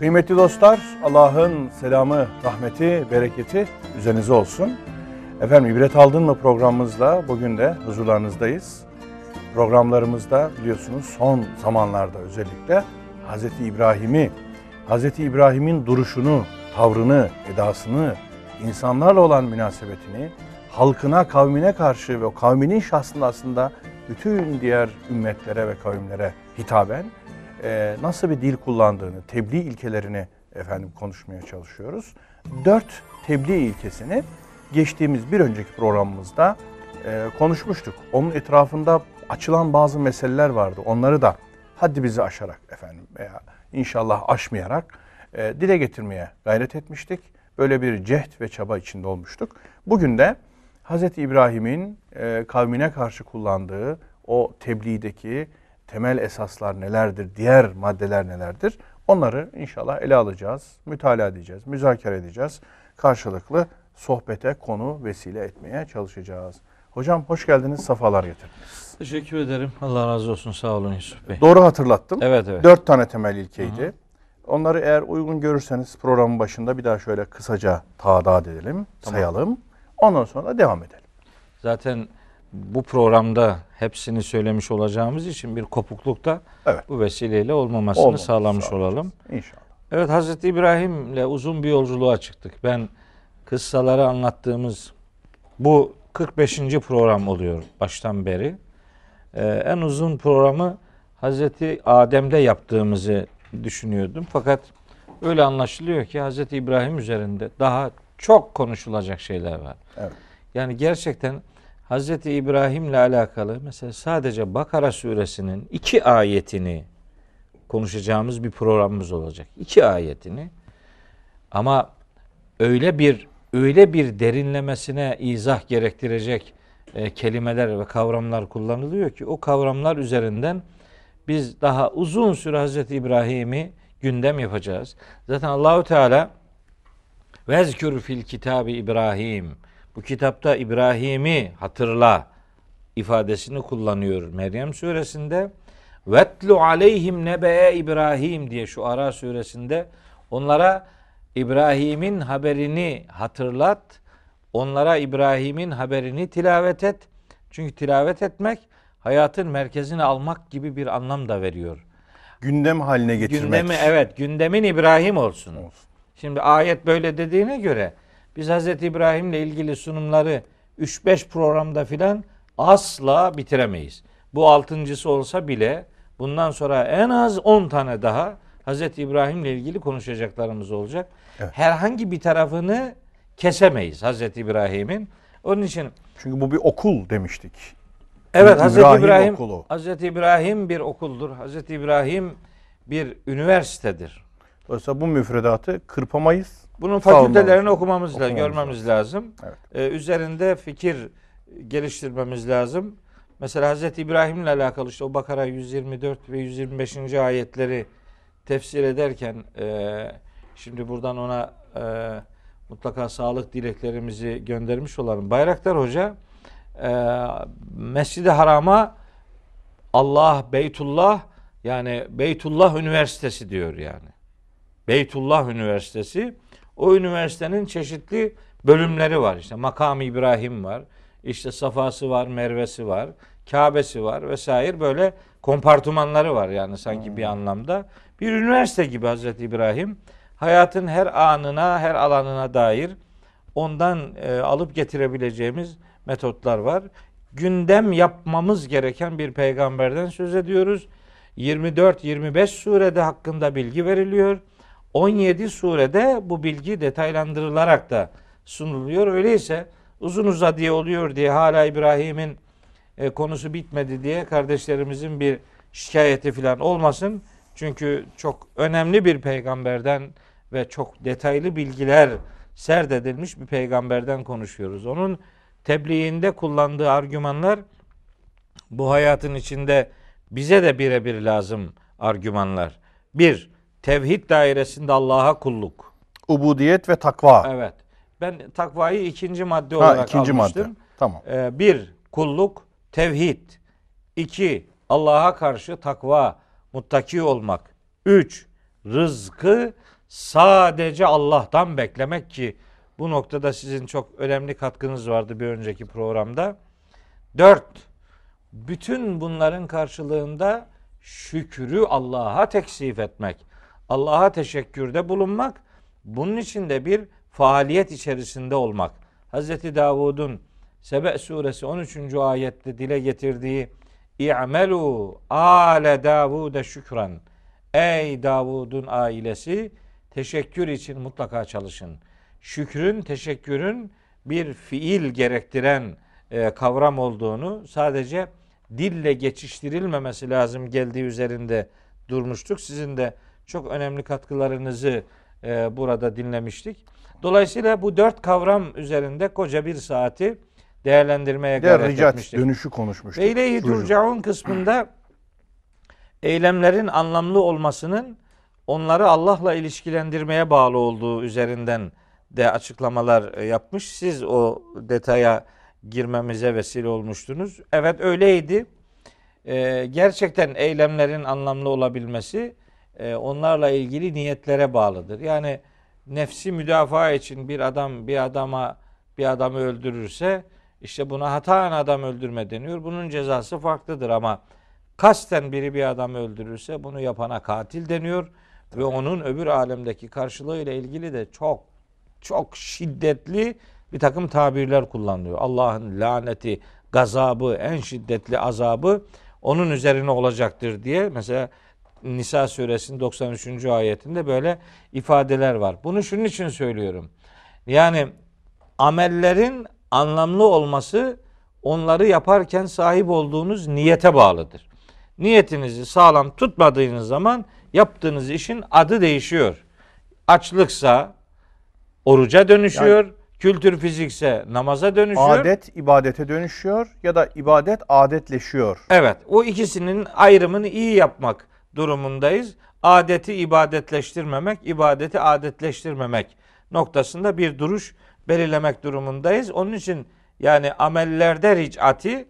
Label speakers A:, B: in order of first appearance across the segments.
A: Kıymetli dostlar, Allah'ın selamı, rahmeti, bereketi üzerinize olsun. Efendim İbret Aldın mı programımızla bugün de huzurlarınızdayız. Programlarımızda biliyorsunuz son zamanlarda özellikle Hazreti İbrahim'i, Hazreti İbrahim'in duruşunu, tavrını, edasını, insanlarla olan münasebetini, halkına, kavmine karşı ve o kavminin şahsında aslında bütün diğer ümmetlere ve kavimlere hitaben e, nasıl bir dil kullandığını, tebliğ ilkelerini efendim konuşmaya çalışıyoruz. Dört tebliğ ilkesini geçtiğimiz bir önceki programımızda e, konuşmuştuk. Onun etrafında açılan bazı meseleler vardı. Onları da haddi bizi aşarak efendim veya inşallah aşmayarak e, dile getirmeye gayret etmiştik. Böyle bir cehd ve çaba içinde olmuştuk. Bugün de Hz. İbrahim'in e, kavmine karşı kullandığı o tebliğdeki temel esaslar nelerdir, diğer maddeler nelerdir? Onları inşallah ele alacağız, mütalaa edeceğiz, müzakere edeceğiz. Karşılıklı sohbete konu vesile etmeye çalışacağız. Hocam hoş geldiniz, safalar getirdiniz.
B: Teşekkür ederim. Allah razı olsun. Sağ olun Yusuf Bey.
A: Doğru hatırlattım.
B: Evet evet.
A: Dört tane temel ilkeydi. Hı-hı. Onları eğer uygun görürseniz programın başında bir daha şöyle kısaca tadat edelim, tamam. sayalım. Ondan sonra devam edelim.
B: Zaten bu programda hepsini söylemiş olacağımız için bir kopuklukta evet. bu vesileyle olmamasını Olmaması sağlamış olalım.
A: İnşallah.
B: Evet Hazreti İbrahim'le uzun bir yolculuğa çıktık. Ben kıssaları anlattığımız bu 45. program oluyor baştan beri. Ee, en uzun programı Hazreti Adem'de yaptığımızı düşünüyordum. Fakat öyle anlaşılıyor ki Hazreti İbrahim üzerinde daha çok konuşulacak şeyler var. Evet. Yani gerçekten Hazreti İbrahim'le alakalı mesela sadece Bakara suresinin iki ayetini konuşacağımız bir programımız olacak. İki ayetini. Ama öyle bir öyle bir derinlemesine izah gerektirecek e, kelimeler ve kavramlar kullanılıyor ki o kavramlar üzerinden biz daha uzun süre Hazreti İbrahim'i gündem yapacağız. Zaten Allahu Teala vezkür fil kitabı İbrahim bu kitapta İbrahim'i hatırla ifadesini kullanıyor Meryem suresinde. Vetlu aleyhim nebeye İbrahim diye şu Ara suresinde onlara İbrahim'in haberini hatırlat. Onlara İbrahim'in haberini tilavet et. Çünkü tilavet etmek hayatın merkezine almak gibi bir anlam da veriyor.
A: Gündem haline getirmek.
B: Gündemi evet, gündemin İbrahim olsun. olsun. Şimdi ayet böyle dediğine göre biz Hz. İbrahim'le ilgili sunumları 3-5 programda filan asla bitiremeyiz. Bu altıncısı olsa bile bundan sonra en az 10 tane daha Hz. İbrahim'le ilgili konuşacaklarımız olacak. Evet. Herhangi bir tarafını kesemeyiz Hz. İbrahim'in. Onun için
A: çünkü bu bir okul demiştik.
B: Evet. İbrahim, İbrahim okulu. Hz. İbrahim bir okuldur. Hz. İbrahim bir üniversitedir.
A: Dolayısıyla bu müfredatı kırpamayız.
B: Bunun fakültelerini okumamız, okumamız görmemiz lazım. Evet. Ee, üzerinde fikir geliştirmemiz lazım. Mesela Hz. İbrahim ile alakalı işte o Bakara 124 ve 125. ayetleri tefsir ederken e, şimdi buradan ona e, mutlaka sağlık dileklerimizi göndermiş olalım. Bayraktar Hoca e, Mescid-i Haram'a Allah, Beytullah yani Beytullah Üniversitesi diyor yani. Beytullah Üniversitesi o üniversitenin çeşitli bölümleri var. İşte Makam İbrahim var. İşte Safası var, Mervesi var, Kabe'si var vesaire böyle kompartımanları var yani sanki hmm. bir anlamda. Bir üniversite gibi Hazreti İbrahim hayatın her anına, her alanına dair ondan e, alıp getirebileceğimiz metotlar var. Gündem yapmamız gereken bir peygamberden söz ediyoruz. 24-25 surede hakkında bilgi veriliyor. 17 surede bu bilgi detaylandırılarak da sunuluyor. Öyleyse uzun uzadıya oluyor diye hala İbrahim'in e, konusu bitmedi diye kardeşlerimizin bir şikayeti falan olmasın. Çünkü çok önemli bir peygamberden ve çok detaylı bilgiler serdedilmiş bir peygamberden konuşuyoruz. Onun tebliğinde kullandığı argümanlar bu hayatın içinde bize de birebir lazım argümanlar. Bir, Tevhid dairesinde Allah'a kulluk.
A: Ubudiyet ve takva.
B: Evet. Ben takvayı ikinci madde olarak ha, ikinci almıştım. Madde.
A: Tamam.
B: Ee, bir, kulluk, tevhid. İki, Allah'a karşı takva, muttaki olmak. Üç, rızkı sadece Allah'tan beklemek ki bu noktada sizin çok önemli katkınız vardı bir önceki programda. Dört, bütün bunların karşılığında şükrü Allah'a teksif etmek, Allah'a teşekkürde bulunmak, bunun için de bir faaliyet içerisinde olmak. Hazreti Davud'un Sebe suresi 13. ayette dile getirdiği İ'melu ale Davude şükran. Ey Davud'un ailesi teşekkür için mutlaka çalışın. Şükrün, teşekkürün bir fiil gerektiren e, kavram olduğunu sadece dille geçiştirilmemesi lazım geldiği üzerinde durmuştuk. Sizin de çok önemli katkılarınızı e, burada dinlemiştik. Dolayısıyla bu dört kavram üzerinde koca bir saati değerlendirmeye
A: Diğer
B: gayret
A: ricat
B: etmiştik.
A: dönüşü konuşmuştuk.
B: Ve ileyhi turcaun kısmında eylemlerin anlamlı olmasının onları Allah'la ilişkilendirmeye bağlı olduğu üzerinden de açıklamalar e, yapmış. Siz o detaya girmemize vesile olmuştunuz. Evet öyleydi. Ee, gerçekten eylemlerin anlamlı olabilmesi onlarla ilgili niyetlere bağlıdır. Yani nefsi müdafaa için bir adam bir adama bir adamı öldürürse işte buna hataen adam öldürme deniyor. Bunun cezası farklıdır ama kasten biri bir adamı öldürürse bunu yapana katil deniyor ve onun öbür alemdeki karşılığıyla ilgili de çok çok şiddetli bir takım tabirler kullanılıyor. Allah'ın laneti, gazabı, en şiddetli azabı onun üzerine olacaktır diye mesela Nisa suresinin 93. ayetinde böyle ifadeler var. Bunu şunun için söylüyorum. Yani amellerin anlamlı olması onları yaparken sahip olduğunuz niyete bağlıdır. Niyetinizi sağlam tutmadığınız zaman yaptığınız işin adı değişiyor. Açlıksa oruca dönüşüyor. kültür fizikse namaza dönüşüyor.
A: Adet ibadete dönüşüyor ya da ibadet adetleşiyor.
B: Evet, o ikisinin ayrımını iyi yapmak durumundayız. Adeti ibadetleştirmemek, ibadeti adetleştirmemek noktasında bir duruş belirlemek durumundayız. Onun için yani amellerde ricati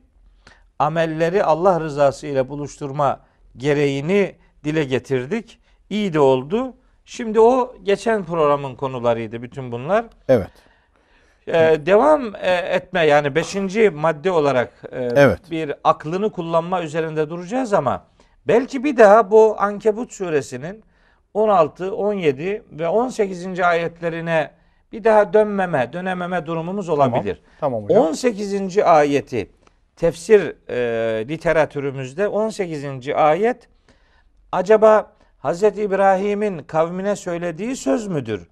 B: amelleri Allah rızası ile buluşturma gereğini dile getirdik. İyi de oldu. Şimdi o geçen programın konularıydı bütün bunlar.
A: Evet.
B: Ee, devam e, etme yani beşinci madde olarak e,
A: Evet.
B: bir aklını kullanma üzerinde duracağız ama belki bir daha bu Ankebut suresinin 16, 17 ve 18. ayetlerine bir daha dönmeme, dönememe durumumuz olabilir.
A: Tamam hocam.
B: 18. ayeti tefsir e, literatürümüzde 18. ayet acaba Hz. İbrahim'in kavmine söylediği söz müdür?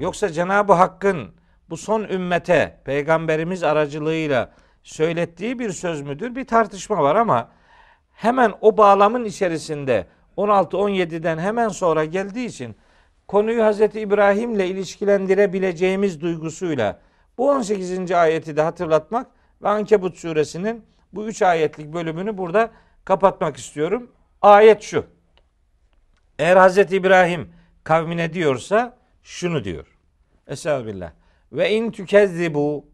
B: Yoksa Cenab-ı Hakk'ın bu son ümmete peygamberimiz aracılığıyla söylettiği bir söz müdür? Bir tartışma var ama hemen o bağlamın içerisinde 16-17'den hemen sonra geldiği için konuyu Hz. İbrahim'le ilişkilendirebileceğimiz duygusuyla bu 18. ayeti de hatırlatmak ve Ankebut suresinin bu 3 ayetlik bölümünü burada kapatmak istiyorum. Ayet şu. Eğer Hz. İbrahim kavmine diyorsa şunu diyor. Estağfirullah. Ve in tükezzibu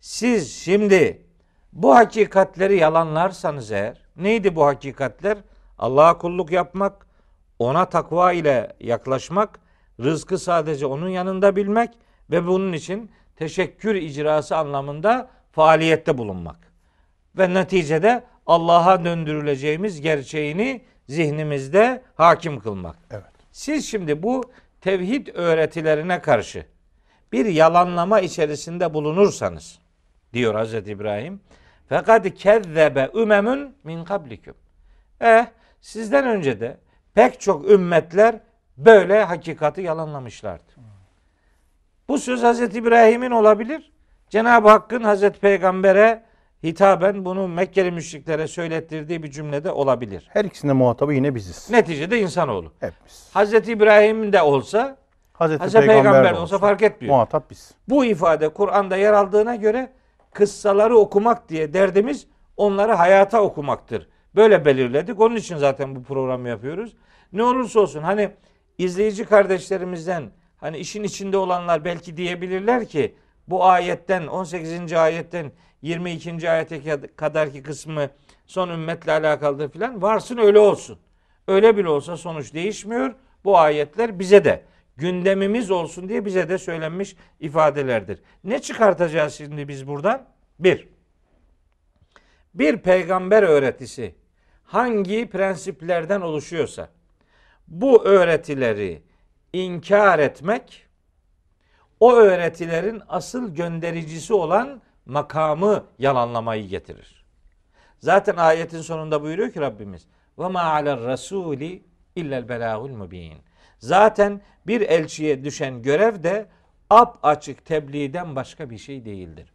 B: siz şimdi bu hakikatleri yalanlarsanız eğer neydi bu hakikatler? Allah'a kulluk yapmak, ona takva ile yaklaşmak, rızkı sadece onun yanında bilmek ve bunun için teşekkür icrası anlamında faaliyette bulunmak. Ve neticede Allah'a döndürüleceğimiz gerçeğini zihnimizde hakim kılmak.
A: Evet.
B: Siz şimdi bu tevhid öğretilerine karşı bir yalanlama içerisinde bulunursanız diyor Hazreti İbrahim. Fakat kezzebe ümemun min kablikum. Eh sizden önce de pek çok ümmetler böyle hakikati yalanlamışlardı. Bu söz Hazreti İbrahim'in olabilir. Cenab-ı Hakk'ın Hazreti Peygamber'e hitaben bunu Mekkeli müşriklere söylettirdiği bir cümlede olabilir.
A: Her ikisinde muhatabı yine biziz.
B: Neticede insanoğlu.
A: Hepimiz.
B: Hazreti İbrahim de olsa,
A: Hazreti,
B: Hazreti
A: Peygamber,
B: Peygamber
A: de
B: de olsa fark etmiyor.
A: Muhatap biz.
B: Bu ifade Kur'an'da yer aldığına göre kıssaları okumak diye derdimiz onları hayata okumaktır. Böyle belirledik. Onun için zaten bu programı yapıyoruz. Ne olursa olsun hani izleyici kardeşlerimizden hani işin içinde olanlar belki diyebilirler ki bu ayetten 18. ayetten 22. ayete kadarki kısmı son ümmetle alakalıdır filan. Varsın öyle olsun. Öyle bile olsa sonuç değişmiyor. bu ayetler bize de gündemimiz olsun diye bize de söylenmiş ifadelerdir. Ne çıkartacağız şimdi biz buradan? Bir, bir peygamber öğretisi hangi prensiplerden oluşuyorsa bu öğretileri inkar etmek o öğretilerin asıl göndericisi olan makamı yalanlamayı getirir. Zaten ayetin sonunda buyuruyor ki Rabbimiz ve ma alel rasuli illel belagul mubin. Zaten bir elçiye düşen görev de ap açık tebliğden başka bir şey değildir.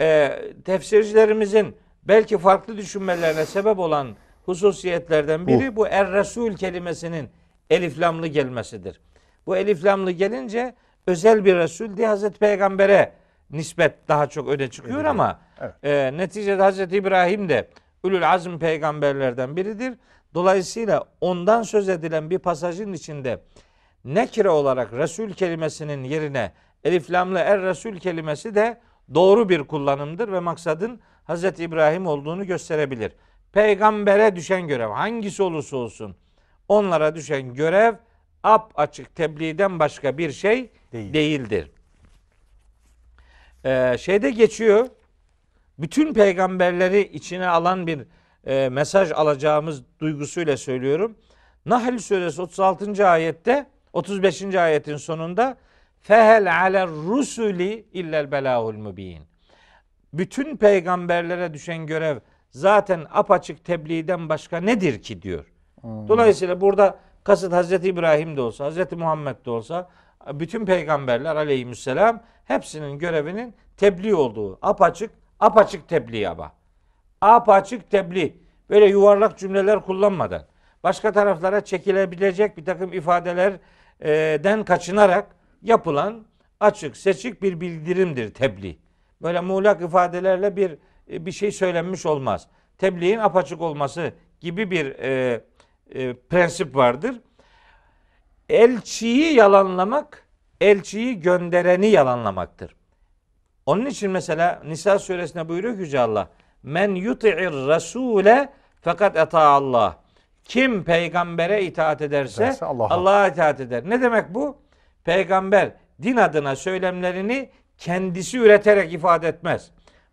B: Ee, tefsircilerimizin belki farklı düşünmelerine sebep olan hususiyetlerden biri bu, bu er resul kelimesinin eliflamlı gelmesidir. Bu eliflamlı gelince özel bir resul diye Hazreti Peygamber'e nispet daha çok öne çıkıyor ama evet. e, neticede Hazreti İbrahim de Ülül Azm peygamberlerden biridir. Dolayısıyla ondan söz edilen bir pasajın içinde nekire olarak Resul kelimesinin yerine eliflamlı er Resul kelimesi de doğru bir kullanımdır ve maksadın Hazreti İbrahim olduğunu gösterebilir. Peygambere düşen görev hangisi olursa olsun onlara düşen görev ap açık tebliğden başka bir şey Değil. değildir. Ee, şeyde geçiyor. Bütün peygamberleri içine alan bir e, mesaj alacağımız duygusuyla söylüyorum. Nahl suresi 36. ayette 35. ayetin sonunda fehel aler rusuli illel belahul mubin. Bütün peygamberlere düşen görev zaten apaçık tebliğden başka nedir ki diyor. Hmm. Dolayısıyla burada kasıt Hazreti İbrahim de olsa, Hazreti Muhammed de olsa bütün peygamberler aleyhisselam hepsinin görevinin tebliğ olduğu apaçık apaçık tebliğ ama. Apaçık tebliğ. Böyle yuvarlak cümleler kullanmadan başka taraflara çekilebilecek bir takım ifadelerden kaçınarak yapılan açık seçik bir bildirimdir tebliğ. Böyle muğlak ifadelerle bir bir şey söylenmiş olmaz. Tebliğin apaçık olması gibi bir e, e, prensip vardır. Elçiyi yalanlamak, elçiyi göndereni yalanlamaktır. Onun için mesela Nisa suresinde buyuruyor ki Yüce Allah. Men yuti'ir rasule fakat eta Allah. Kim peygambere itaat ederse Allah'a Allah itaat eder. Ne demek bu? Peygamber din adına söylemlerini kendisi üreterek ifade etmez.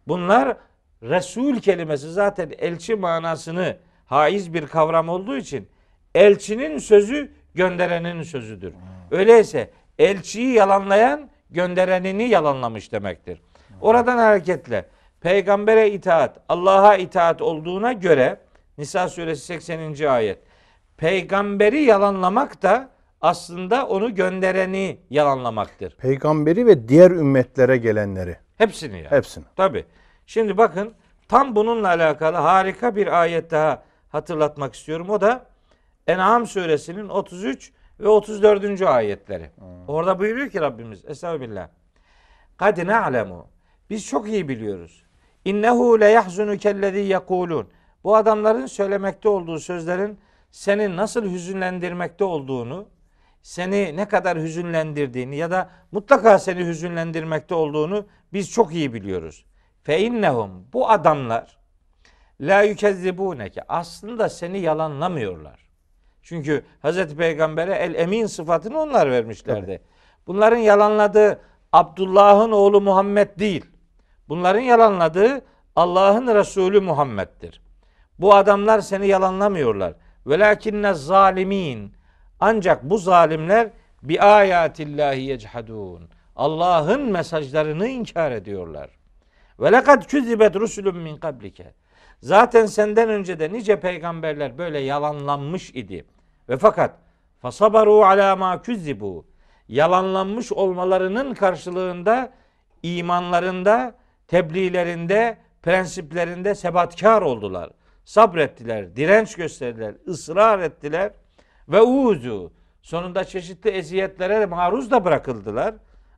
B: Bunlar Resul kelimesi zaten elçi manasını haiz bir kavram olduğu için elçinin sözü gönderenin sözüdür. Öyleyse elçiyi yalanlayan gönderenini yalanlamış demektir. Oradan hareketle peygambere itaat, Allah'a itaat olduğuna göre Nisa suresi 80. ayet. Peygamberi yalanlamak da aslında onu göndereni yalanlamaktır.
A: Peygamberi ve diğer ümmetlere gelenleri.
B: Hepsini yani.
A: Hepsini.
B: Tabi. Şimdi bakın tam bununla alakalı harika bir ayet daha hatırlatmak istiyorum. O da En'am suresinin 33 ve 34. ayetleri. Hmm. Orada buyuruyor ki Rabbimiz Estağfirullah. Kad na'lemu. Biz çok iyi biliyoruz. İnnehu le yahzunu kellezi yekulun. Bu adamların söylemekte olduğu sözlerin seni nasıl hüzünlendirmekte olduğunu, seni ne kadar hüzünlendirdiğini ya da mutlaka seni hüzünlendirmekte olduğunu biz çok iyi biliyoruz. Fe innehum bu adamlar la yükezzibuneke aslında seni yalanlamıyorlar. Çünkü Hazreti Peygamber'e el emin sıfatını onlar vermişlerdi. Tabii. Bunların yalanladığı Abdullah'ın oğlu Muhammed değil. Bunların yalanladığı Allah'ın Resulü Muhammed'dir. Bu adamlar seni yalanlamıyorlar. Velakinne zalimin. Ancak bu zalimler bi ayatillahi yechadun. Allah'ın mesajlarını inkar ediyorlar. Ve lekad küzibet rusulun min kablike. Zaten senden önce de nice peygamberler böyle yalanlanmış idi. Ve fakat fasabaru ala ma küzibu. Yalanlanmış olmalarının karşılığında imanlarında, tebliğlerinde, prensiplerinde sebatkar oldular. Sabrettiler, direnç gösterdiler, ısrar ettiler ve uzu. Sonunda çeşitli eziyetlere maruz da bırakıldılar.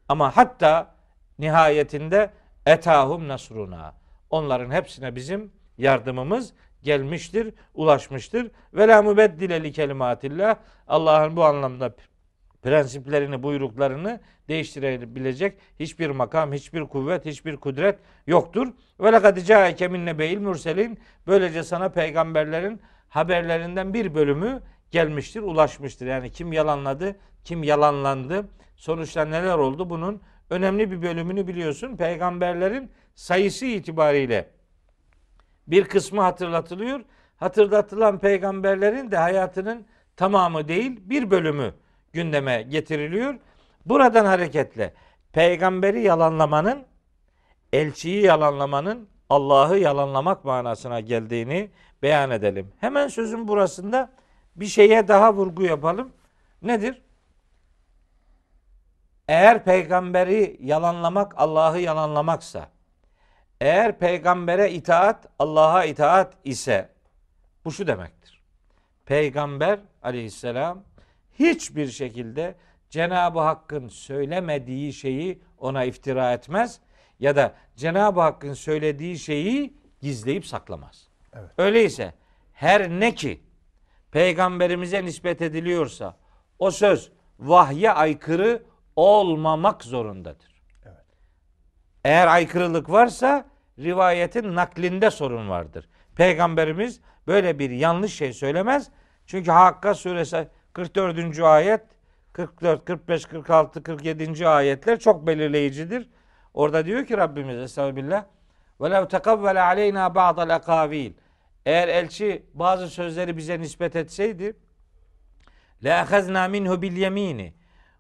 B: Ama hatta nihayetinde etahum nasruna. Onların hepsine bizim yardımımız gelmiştir, ulaşmıştır. Ve la mübeddile li kelimatillah. Allah'ın bu anlamda prensiplerini, buyruklarını değiştirebilecek hiçbir makam, hiçbir kuvvet, hiçbir kudret yoktur. Ve lekad caeke min nebeyil mürselin. Böylece sana peygamberlerin haberlerinden bir bölümü gelmiştir, ulaşmıştır. Yani kim yalanladı, kim yalanlandı, sonuçta neler oldu bunun önemli bir bölümünü biliyorsun. Peygamberlerin sayısı itibariyle bir kısmı hatırlatılıyor. Hatırlatılan peygamberlerin de hayatının tamamı değil bir bölümü gündeme getiriliyor. Buradan hareketle peygamberi yalanlamanın, elçiyi yalanlamanın Allah'ı yalanlamak manasına geldiğini beyan edelim. Hemen sözün burasında bir şeye daha vurgu yapalım. Nedir? Eğer peygamberi yalanlamak Allah'ı yalanlamaksa, eğer peygambere itaat Allah'a itaat ise bu şu demektir. Peygamber aleyhisselam hiçbir şekilde Cenab-ı Hakk'ın söylemediği şeyi ona iftira etmez ya da Cenab-ı Hakk'ın söylediği şeyi gizleyip saklamaz. Evet. Öyleyse her ne ki peygamberimize nispet ediliyorsa o söz vahye aykırı olmamak zorundadır. Evet. Eğer aykırılık varsa rivayetin naklinde sorun vardır. Peygamberimiz böyle bir yanlış şey söylemez. Çünkü Hakka suresi 44. ayet 44, 45, 46, 47. ayetler çok belirleyicidir. Orada diyor ki Rabbimiz Estağfirullah ve lev tekavvele aleyna ba'dal akavil eğer elçi bazı sözleri bize nispet etseydi la ahazna minhu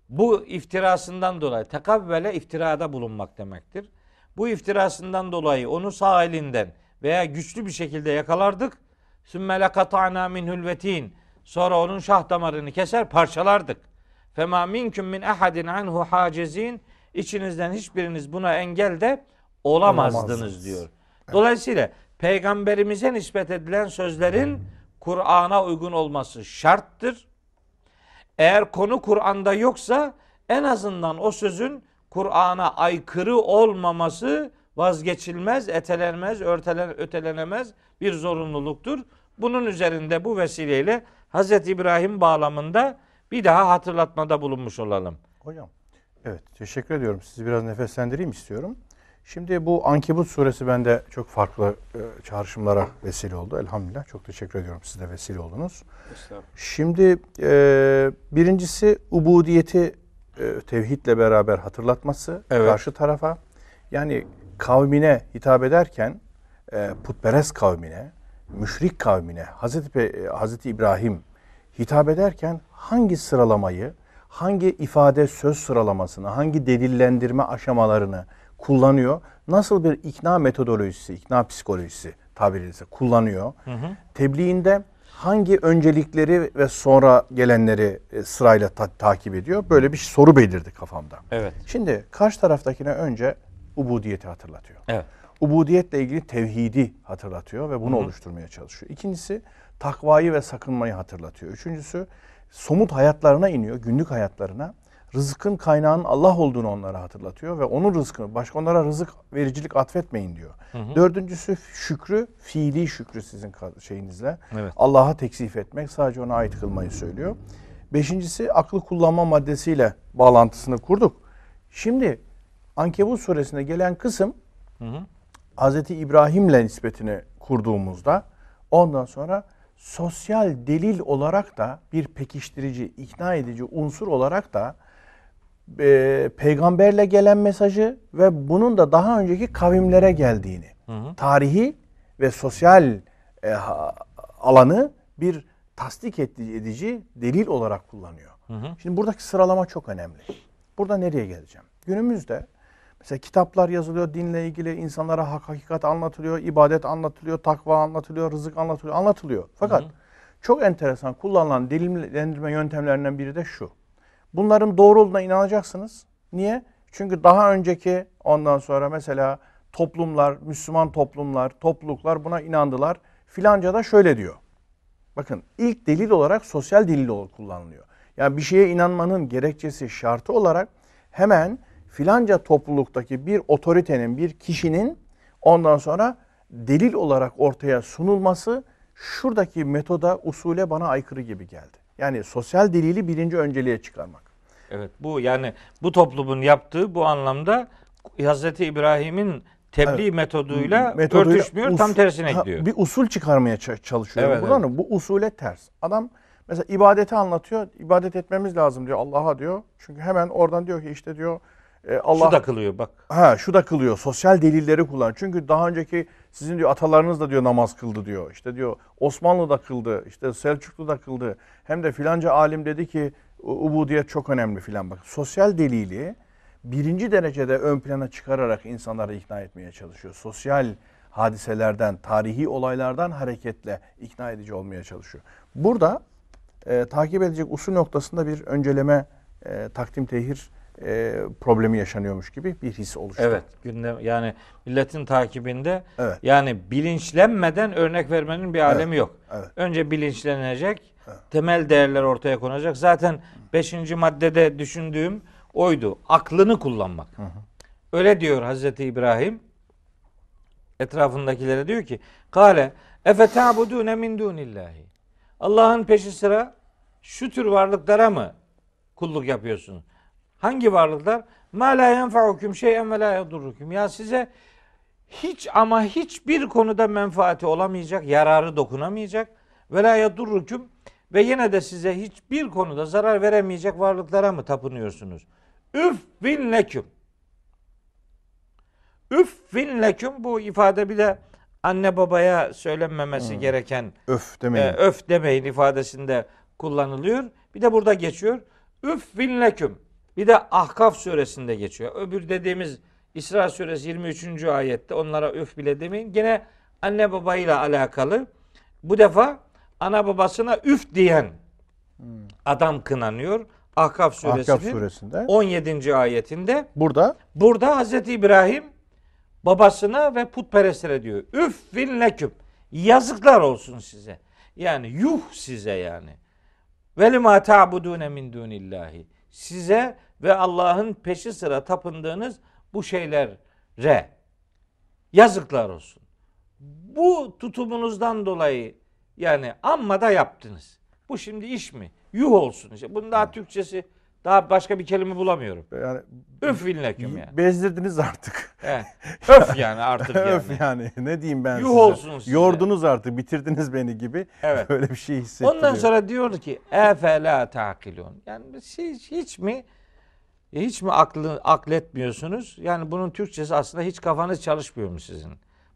B: bu iftirasından dolayı tekavvele iftirada bulunmak demektir. Bu iftirasından dolayı onu sağ elinden veya güçlü bir şekilde yakalardık. Sümme lekata'na minhul vetin. Sonra onun şah damarını keser parçalardık. Fema minküm min ahadin anhu hacizin. İçinizden hiçbiriniz buna engel de olamazdınız diyor. Dolayısıyla peygamberimize nispet edilen sözlerin Kur'an'a uygun olması şarttır. Eğer konu Kur'an'da yoksa en azından o sözün Kur'an'a aykırı olmaması vazgeçilmez, etelenmez, örtelen, ötelenemez bir zorunluluktur. Bunun üzerinde bu vesileyle Hz. İbrahim bağlamında bir daha hatırlatmada bulunmuş olalım.
A: Hocam, evet teşekkür ediyorum. Sizi biraz nefeslendireyim istiyorum. Şimdi bu Ankebut suresi bende çok farklı e, çağrışımlara vesile oldu. Elhamdülillah. Çok teşekkür ediyorum. Siz de vesile oldunuz. Şimdi e, birincisi ubudiyeti e, tevhidle beraber hatırlatması evet. karşı tarafa. Yani kavmine hitap ederken e, putperest kavmine, müşrik kavmine Hazreti, e, Hazreti İbrahim hitap ederken hangi sıralamayı, hangi ifade söz sıralamasını, hangi delillendirme aşamalarını kullanıyor? Nasıl bir ikna metodolojisi, ikna psikolojisi edilse kullanıyor? Hı hı. Tebliğinde hangi öncelikleri ve sonra gelenleri e, sırayla ta- takip ediyor? Böyle bir soru belirdi kafamda. Evet. Şimdi karşı taraftakine önce ubudiyeti hatırlatıyor. Evet. Ubudiyetle ilgili tevhidi hatırlatıyor ve bunu Hı-hı. oluşturmaya çalışıyor. İkincisi takvayı ve sakınmayı hatırlatıyor. Üçüncüsü somut hayatlarına iniyor, günlük hayatlarına. Rızkın kaynağının Allah olduğunu onlara hatırlatıyor ve onun rızkını, başka onlara rızık vericilik atfetmeyin diyor. Hı hı. Dördüncüsü şükrü, fiili şükrü sizin şeyinizle. Evet. Allah'a teksif etmek, sadece ona ait kılmayı söylüyor. Beşincisi aklı kullanma maddesiyle bağlantısını kurduk. Şimdi Ankebut suresine gelen kısım hı hı. Hz. İbrahim'le nispetini kurduğumuzda ondan sonra sosyal delil olarak da bir pekiştirici, ikna edici unsur olarak da e, peygamberle gelen mesajı ve bunun da daha önceki kavimlere geldiğini, hı hı. tarihi ve sosyal e, alanı bir tasdik edici delil olarak kullanıyor. Hı hı. Şimdi buradaki sıralama çok önemli. Burada nereye geleceğim? Günümüzde mesela kitaplar yazılıyor, dinle ilgili insanlara hak hakikat anlatılıyor, ibadet anlatılıyor, takva anlatılıyor, rızık anlatılıyor, anlatılıyor. Fakat hı hı. çok enteresan kullanılan delillendirme yöntemlerinden biri de şu. Bunların doğru olduğuna inanacaksınız. Niye? Çünkü daha önceki ondan sonra mesela toplumlar, Müslüman toplumlar, topluluklar buna inandılar. Filanca da şöyle diyor. Bakın ilk delil olarak sosyal delil olarak kullanılıyor. Yani bir şeye inanmanın gerekçesi şartı olarak hemen filanca topluluktaki bir otoritenin, bir kişinin ondan sonra delil olarak ortaya sunulması şuradaki metoda, usule bana aykırı gibi geldi. Yani sosyal delili birinci önceliğe çıkarmak.
B: Evet bu yani bu toplumun yaptığı bu anlamda Hazreti İbrahim'in tebliğ evet. metoduyla, metoduyla örtüşmüyor, us, tam tersine gidiyor.
A: Bir usul çıkarmaya çalışıyor. Evet, buradan evet. Bu usule ters. Adam Mesela ibadeti anlatıyor. İbadet etmemiz lazım diyor Allah'a diyor. Çünkü hemen oradan diyor ki işte diyor e, Allah
B: Şu da kılıyor bak.
A: Ha şu da kılıyor. Sosyal delilleri kullan. Çünkü daha önceki sizin diyor atalarınız da diyor namaz kıldı diyor. İşte diyor Osmanlı da kıldı. işte Selçuklu da kıldı. Hem de filanca alim dedi ki "U- ubudiyet çok önemli filan bak. Sosyal delili birinci derecede ön plana çıkararak insanları ikna etmeye çalışıyor. Sosyal hadiselerden, tarihi olaylardan hareketle ikna edici olmaya çalışıyor. Burada e, takip edecek usul noktasında bir önceleme, e, takdim tehir e, problemi yaşanıyormuş gibi bir his oluştu.
B: Evet. Gündem yani milletin takibinde
A: Evet.
B: yani bilinçlenmeden örnek vermenin bir alemi yok.
A: evet.
B: Önce bilinçlenecek. Temel değerler ortaya konacak. Zaten 5. maddede düşündüğüm oydu. Aklını kullanmak. Öyle diyor Hazreti İbrahim. Etrafındakilere diyor ki: "Kale efe ta'budune min dunillahi." Allah'ın peşi sıra şu tür varlıklara mı kulluk yapıyorsunuz? Hangi varlıklar? Ma la yenfa'ukum şey'en ve la. Ya size hiç ama hiçbir konuda menfaati olamayacak, yararı dokunamayacak ve la yadurrukum ve yine de size hiçbir konuda zarar veremeyecek varlıklara mı tapınıyorsunuz? Üffin leküm. Üffin leküm bu ifade bir de anne babaya söylenmemesi gereken
A: Öf demeyin.
B: e, öf demeyin ifadesinde kullanılıyor. Bir de burada geçiyor. Üffin leküm. Bir de Ahkaf suresinde geçiyor. Öbür dediğimiz İsra suresi 23. ayette onlara öf bile demeyin. Gene anne babayla alakalı. Bu defa ana babasına üf diyen adam kınanıyor. Ahkaf suresinin
A: Ahkaf suresinde.
B: 17. ayetinde.
A: Burada
B: Burada Hazreti İbrahim babasına ve putperestlere diyor. Üffin leküm. Yazıklar olsun size. Yani yuh size yani. Ve lima ta'budune min dunillahi. Size ve Allah'ın peşi sıra tapındığınız bu şeylere yazıklar olsun. Bu tutumunuzdan dolayı yani amma da yaptınız. Bu şimdi iş mi? Yuh olsun işte. Bunun daha Türkçesi daha başka bir kelime bulamıyorum.
A: yani
B: Üffin leküm yani.
A: bezdirdiniz artık.
B: Evet. Öf yani artık yani.
A: Öf yani ne diyeyim ben
B: Yuh
A: size.
B: olsun size.
A: Yordunuz artık bitirdiniz beni gibi.
B: Evet.
A: Böyle bir şey hissettiriyor.
B: Ondan sonra diyor ki efela takilun. Yani siz hiç mi hiç mi aklı akletmiyorsunuz? Yani bunun Türkçesi aslında hiç kafanız çalışmıyor mu sizin?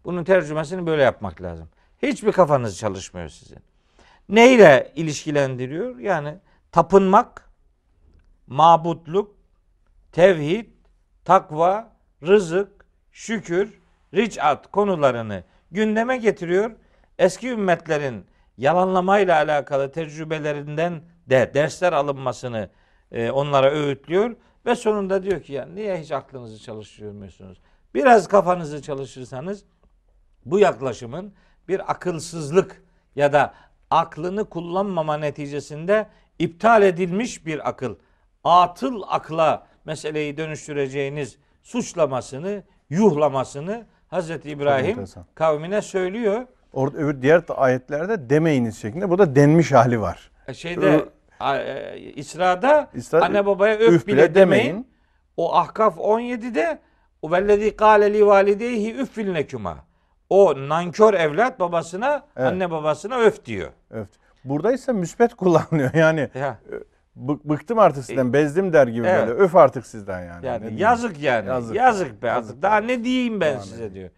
B: Bunun tercümesini böyle yapmak lazım. Hiçbir kafanız çalışmıyor sizin. Neyle ilişkilendiriyor? Yani tapınmak, mabutluk, tevhid, takva, rızık, şükür, ricat konularını gündeme getiriyor. Eski ümmetlerin yalanlamayla alakalı tecrübelerinden de dersler alınmasını e, onlara öğütlüyor ve sonunda diyor ki ya niye hiç aklınızı çalıştırmıyorsunuz? Biraz kafanızı çalışırsanız bu yaklaşımın bir akılsızlık ya da aklını kullanmama neticesinde iptal edilmiş bir akıl, atıl akla meseleyi dönüştüreceğiniz suçlamasını, yuhlamasını Hazreti İbrahim kavmine söylüyor.
A: Orada öbür diğer ayetlerde demeyiniz şeklinde. Burada denmiş hali var.
B: E, Şeyde İsra'da
A: İsra-
B: anne babaya öf,
A: üf
B: bile,
A: bile
B: demeyin.
A: demeyin.
B: O Ahkaf 17'de o vellezî kâle li valideyhi lekuma. O nankör evlat babasına,
A: Evet.
B: anne babasına öf diyor.
A: Evet. Burada ise müspet kullanılıyor. Yani
B: Ya,
A: bık- bıktım artık sizden, bezdim der gibi
B: E, Evet.
A: böyle. Öf artık sizden yani.
B: Yani yazık yani. Yazık,
A: Yazık.
B: be
A: Yazık.
B: artık. Daha ne diyeyim ben
A: ne
B: size diyor.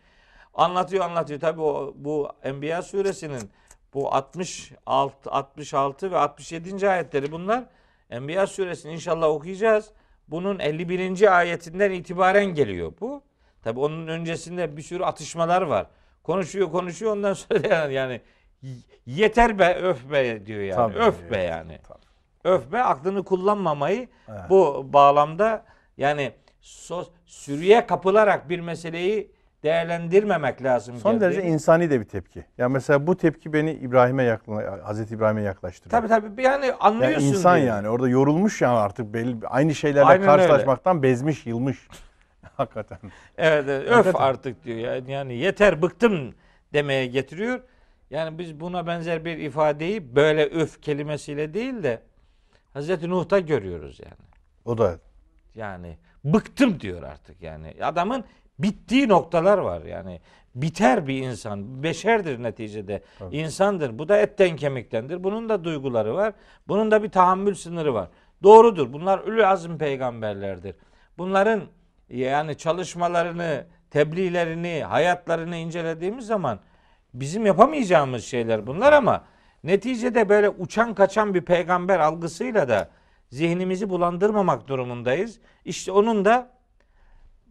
B: Anlatıyor anlatıyor. Tabi o bu Enbiya suresinin bu 66 66 ve 67. ayetleri bunlar. Enbiya suresini inşallah okuyacağız. Bunun 51. ayetinden itibaren geliyor bu. Tabi onun öncesinde bir sürü atışmalar var. Konuşuyor konuşuyor ondan sonra yani, yeter be öf be diyor yani.
A: Tabii,
B: öf be yani.
A: tabii.
B: Öf be aklını kullanmamayı
A: Evet.
B: bu bağlamda yani so, sürüye kapılarak bir meseleyi değerlendirmemek lazım.
A: Son
B: geldiği.
A: derece insani de bir tepki. Ya mesela bu tepki beni İbrahim'e yakla, Hazreti İbrahim'e yaklaştırıyor.
B: Tabii tabii yani
A: Yani
B: anlıyorsun
A: insan
B: diye.
A: yani orada yorulmuş ya artık belli aynı şeylerle
B: Aynen
A: karşılaşmaktan bezmiş, yılmış. Hakikaten.
B: Evet, evet, öf
A: Hakikaten.
B: artık diyor. Yani, yani yeter bıktım demeye getiriyor. Yani biz buna benzer bir ifadeyi böyle öf kelimesiyle değil de Hazreti Nuh'ta görüyoruz yani.
A: O da
B: Yani bıktım diyor artık yani. Adamın bittiği noktalar var yani. biter bir insan. Beşerdir neticede.
A: Tabii.
B: insandır. Bu da etten kemiktendir. Bunun da duyguları var. Bunun da bir tahammül sınırı var. Doğrudur. Bunlar ülü azim peygamberlerdir. Bunların yani çalışmalarını, tebliğlerini, hayatlarını incelediğimiz zaman bizim yapamayacağımız şeyler bunlar ama neticede böyle uçan kaçan bir peygamber algısıyla da zihnimizi bulandırmamak durumundayız. İşte onun da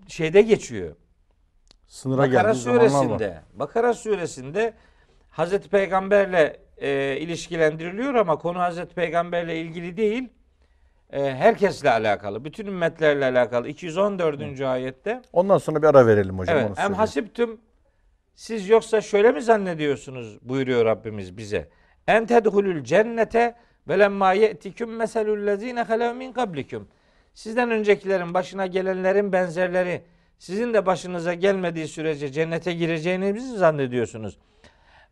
B: şeyde geçiyor.
A: Sınıra
B: Bakara suresinde, Bakara suresinde Hazreti Peygamberle e, ilişkilendiriliyor ama konu Hazreti Peygamberle ilgili değil. E, herkesle alakalı, bütün ümmetlerle alakalı. 214. ayette
A: Ondan sonra bir ara verelim hocam.
B: Evet.
A: onu
B: Em
A: söyleyeyim.
B: hasiptüm siz yoksa şöyle mi zannediyorsunuz buyuruyor Rabbimiz bize. En tedhulul cennete ve lemma ye'tiküm meselul lezine halev min kablikum. Sizden öncekilerin başına gelenlerin benzerleri sizin de başınıza gelmediği sürece cennete gireceğinizi zannediyorsunuz?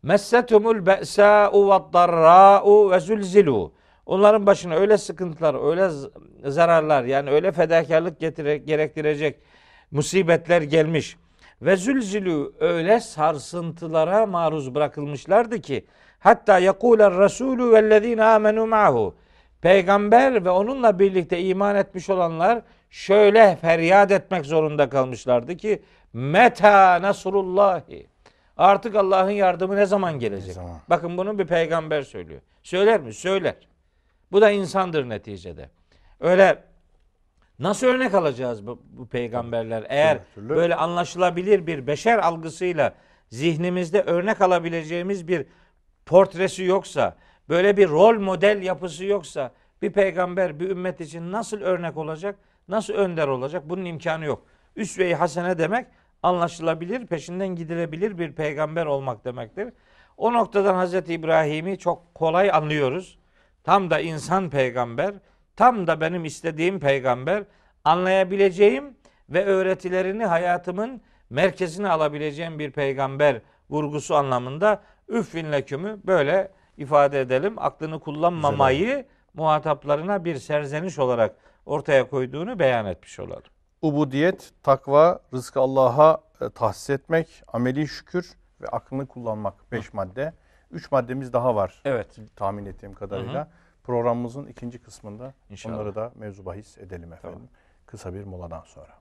B: Messetumul be'sa'u ve darra'u ve zulzilu. Onların başına öyle sıkıntılar, öyle zararlar yani öyle fedakarlık getire, gerektirecek musibetler gelmiş. Ve zülzülü öyle sarsıntılara maruz bırakılmışlardı ki hatta yekuler Resulü vellezine amenu ma'hu. Peygamber ve onunla birlikte iman etmiş olanlar şöyle feryat etmek zorunda kalmışlardı ki meta nasrullahi. Artık Allah'ın yardımı ne zaman gelecek?
A: zaman?
B: Bakın bunu bir peygamber söylüyor. Söyler mi? Söyler. Bu da insandır neticede. Öyle nasıl örnek alacağız bu, bu peygamberler? Eğer
A: Türlü türlü.
B: böyle anlaşılabilir bir beşer algısıyla zihnimizde örnek alabileceğimiz bir portresi yoksa, böyle bir rol model yapısı yoksa bir peygamber bir ümmet için nasıl örnek olacak? Nasıl önder olacak? Bunun imkanı yok. Üsve-i hasene demek anlaşılabilir, peşinden gidilebilir bir peygamber olmak demektir. O noktadan Hazreti İbrahim'i çok kolay anlıyoruz. Tam da insan peygamber, tam da benim istediğim peygamber, anlayabileceğim ve öğretilerini hayatımın merkezine alabileceğim bir peygamber vurgusu anlamında üffin lekümü böyle ifade edelim. Aklını kullanmamayı muhataplarına bir serzeniş olarak ortaya koyduğunu beyan etmiş olalım.
A: Ubudiyet, takva, rızkı Allah'a e, tahsis etmek, ameli şükür ve aklını kullanmak. Beş madde. Üç maddemiz daha var
B: Evet.
A: tahmin ettiğim kadarıyla. Programımızın ikinci kısmında
B: İnşallah.
A: onları da mevzu bahis edelim efendim. Kısa bir moladan sonra.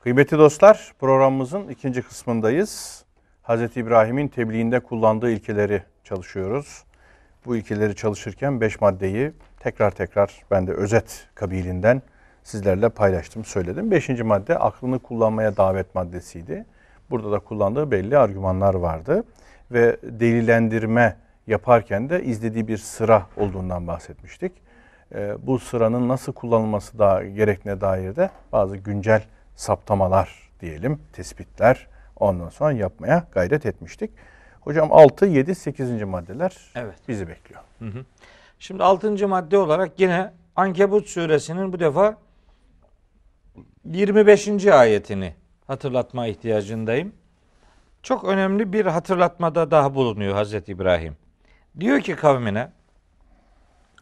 A: Kıymetli dostlar, programımızın ikinci kısmındayız. Hz. İbrahim'in tebliğinde kullandığı ilkeleri çalışıyoruz. Bu ilkeleri çalışırken beş maddeyi tekrar tekrar ben de özet kabilinden sizlerle paylaştım, söyledim. Beşinci madde aklını kullanmaya davet maddesiydi. Burada da kullandığı belli argümanlar vardı. Ve delillendirme yaparken de izlediği bir sıra olduğundan bahsetmiştik. Ee, bu sıranın nasıl kullanılması da gerektiğine dair de bazı güncel saptamalar diyelim, tespitler ondan sonra yapmaya gayret etmiştik. Hocam 6, 7, 8. maddeler
B: Evet.
A: bizi bekliyor.
B: Şimdi altıncı madde olarak yine Ankebut suresinin bu defa 25. ayetini hatırlatma ihtiyacındayım. Çok önemli bir hatırlatmada daha bulunuyor Hazreti İbrahim. Diyor ki kavmine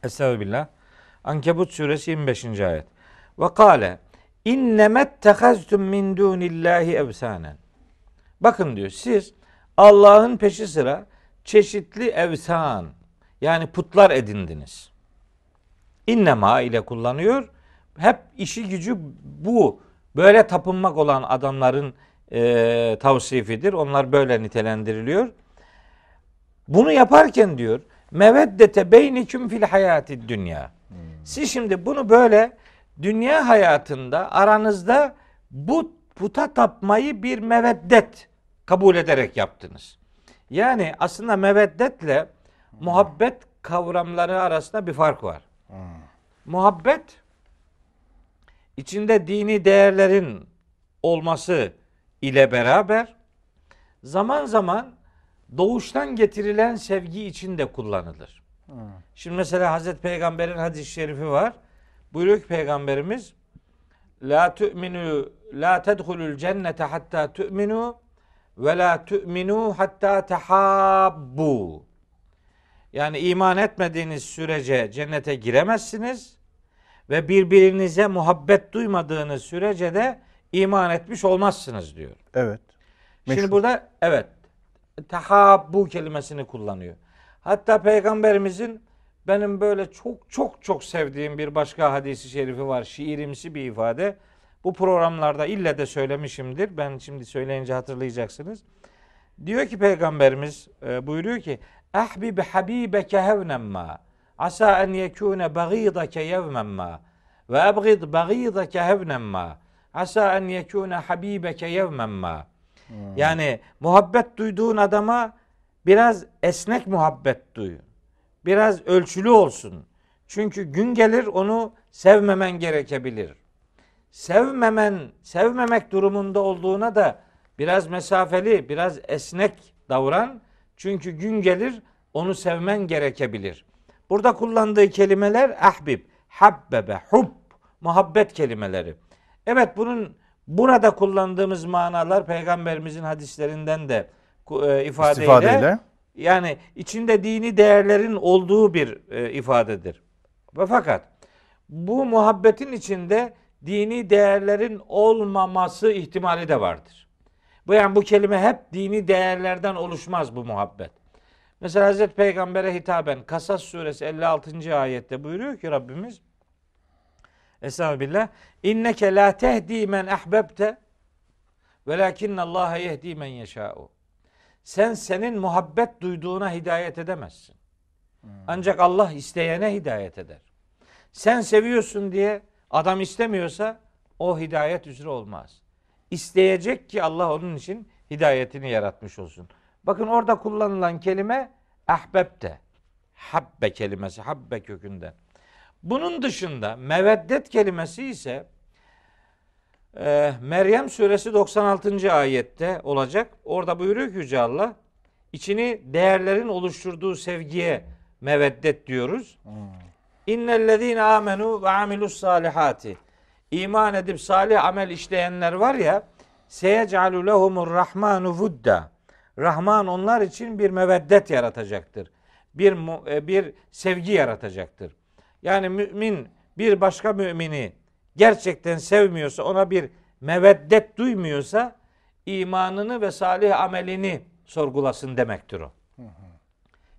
B: Estağfirullah. Ankebut suresi 25. ayet. Ve kâle innemet tehaztum min dunillahi evsanen. Bakın diyor siz Allah'ın peşi sıra çeşitli evsan yani putlar edindiniz. İnnema ile kullanıyor. Hep işi gücü bu. Böyle tapınmak olan adamların e, tavsifidir. Onlar böyle nitelendiriliyor. Bunu yaparken diyor meveddete beyniküm fil hayati dünya. Siz şimdi bunu böyle dünya hayatında aranızda bu puta tapmayı bir meveddet kabul ederek yaptınız. Yani aslında meveddetle muhabbet kavramları arasında bir fark var. Muhabbet içinde dini değerlerin olması ile beraber zaman zaman doğuştan getirilen sevgi için de kullanılır. Şimdi mesela Hazreti Peygamber'in hadis-i şerifi var. Buyuruyor ki Peygamberimiz La tu'minu la tedhulul cennete hatta tu'minu ve la tu'minu hatta tehabbu. Yani iman etmediğiniz sürece cennete giremezsiniz ve birbirinize muhabbet duymadığınız sürece de iman etmiş olmazsınız diyor.
A: Evet.
B: Şimdi
A: Meşhur.
B: burada evet tehabbu kelimesini kullanıyor. Hatta peygamberimizin benim böyle çok çok çok sevdiğim bir başka hadisi şerifi var. Şiirimsi bir ifade. Bu programlarda ille de söylemişimdir. Ben şimdi söyleyince hatırlayacaksınız. Diyor ki peygamberimiz e, buyuruyor ki Ahbib habibeke hevnen ma asa en yekune bagidake yevmen ma ve ebgid bagidake hevnen ma asa en yekune habibeke yevmen ma yani muhabbet duyduğun adama biraz esnek muhabbet duy. Biraz ölçülü olsun. Çünkü gün gelir onu sevmemen gerekebilir. Sevmemen, sevmemek durumunda olduğuna da biraz mesafeli, biraz esnek davran. Çünkü gün gelir onu sevmen gerekebilir. Burada kullandığı kelimeler ahbib, habbebe, hub, muhabbet kelimeleri. Evet bunun burada kullandığımız manalar peygamberimizin hadislerinden de e, ifadeyle,
A: İstifadeyle.
B: yani içinde dini değerlerin olduğu bir e, ifadedir. Ve fakat bu muhabbetin içinde dini değerlerin olmaması ihtimali de vardır. Bu yani bu kelime hep dini değerlerden oluşmaz bu muhabbet. Mesela Hazreti Peygamber'e hitaben Kasas suresi 56. ayette buyuruyor ki Rabbimiz Estağfirullah. İnneke la tehdi men ahbebte velakinnallaha yehdi men yeşâ'u. Sen senin muhabbet duyduğuna hidayet edemezsin. Ancak Allah isteyene hidayet eder. Sen seviyorsun diye adam istemiyorsa o hidayet üzere olmaz. İsteyecek ki Allah onun için hidayetini yaratmış olsun. Bakın orada kullanılan kelime ahbebte. Habbe kelimesi, habbe kökünden. Bunun dışında meveddet kelimesi ise e, Meryem suresi 96. ayette olacak. Orada buyuruyor ki Yüce Allah içini değerlerin oluşturduğu sevgiye meveddet diyoruz. İnnellezine amenu ve amilus salihati. İman edip salih amel işleyenler var ya seyec'alu lehumur rahmanu vudda. Rahman onlar için bir meveddet yaratacaktır. Bir e, bir sevgi yaratacaktır. Yani mümin bir başka mümini gerçekten sevmiyorsa, ona bir meveddet duymuyorsa imanını ve salih amelini sorgulasın demektir o.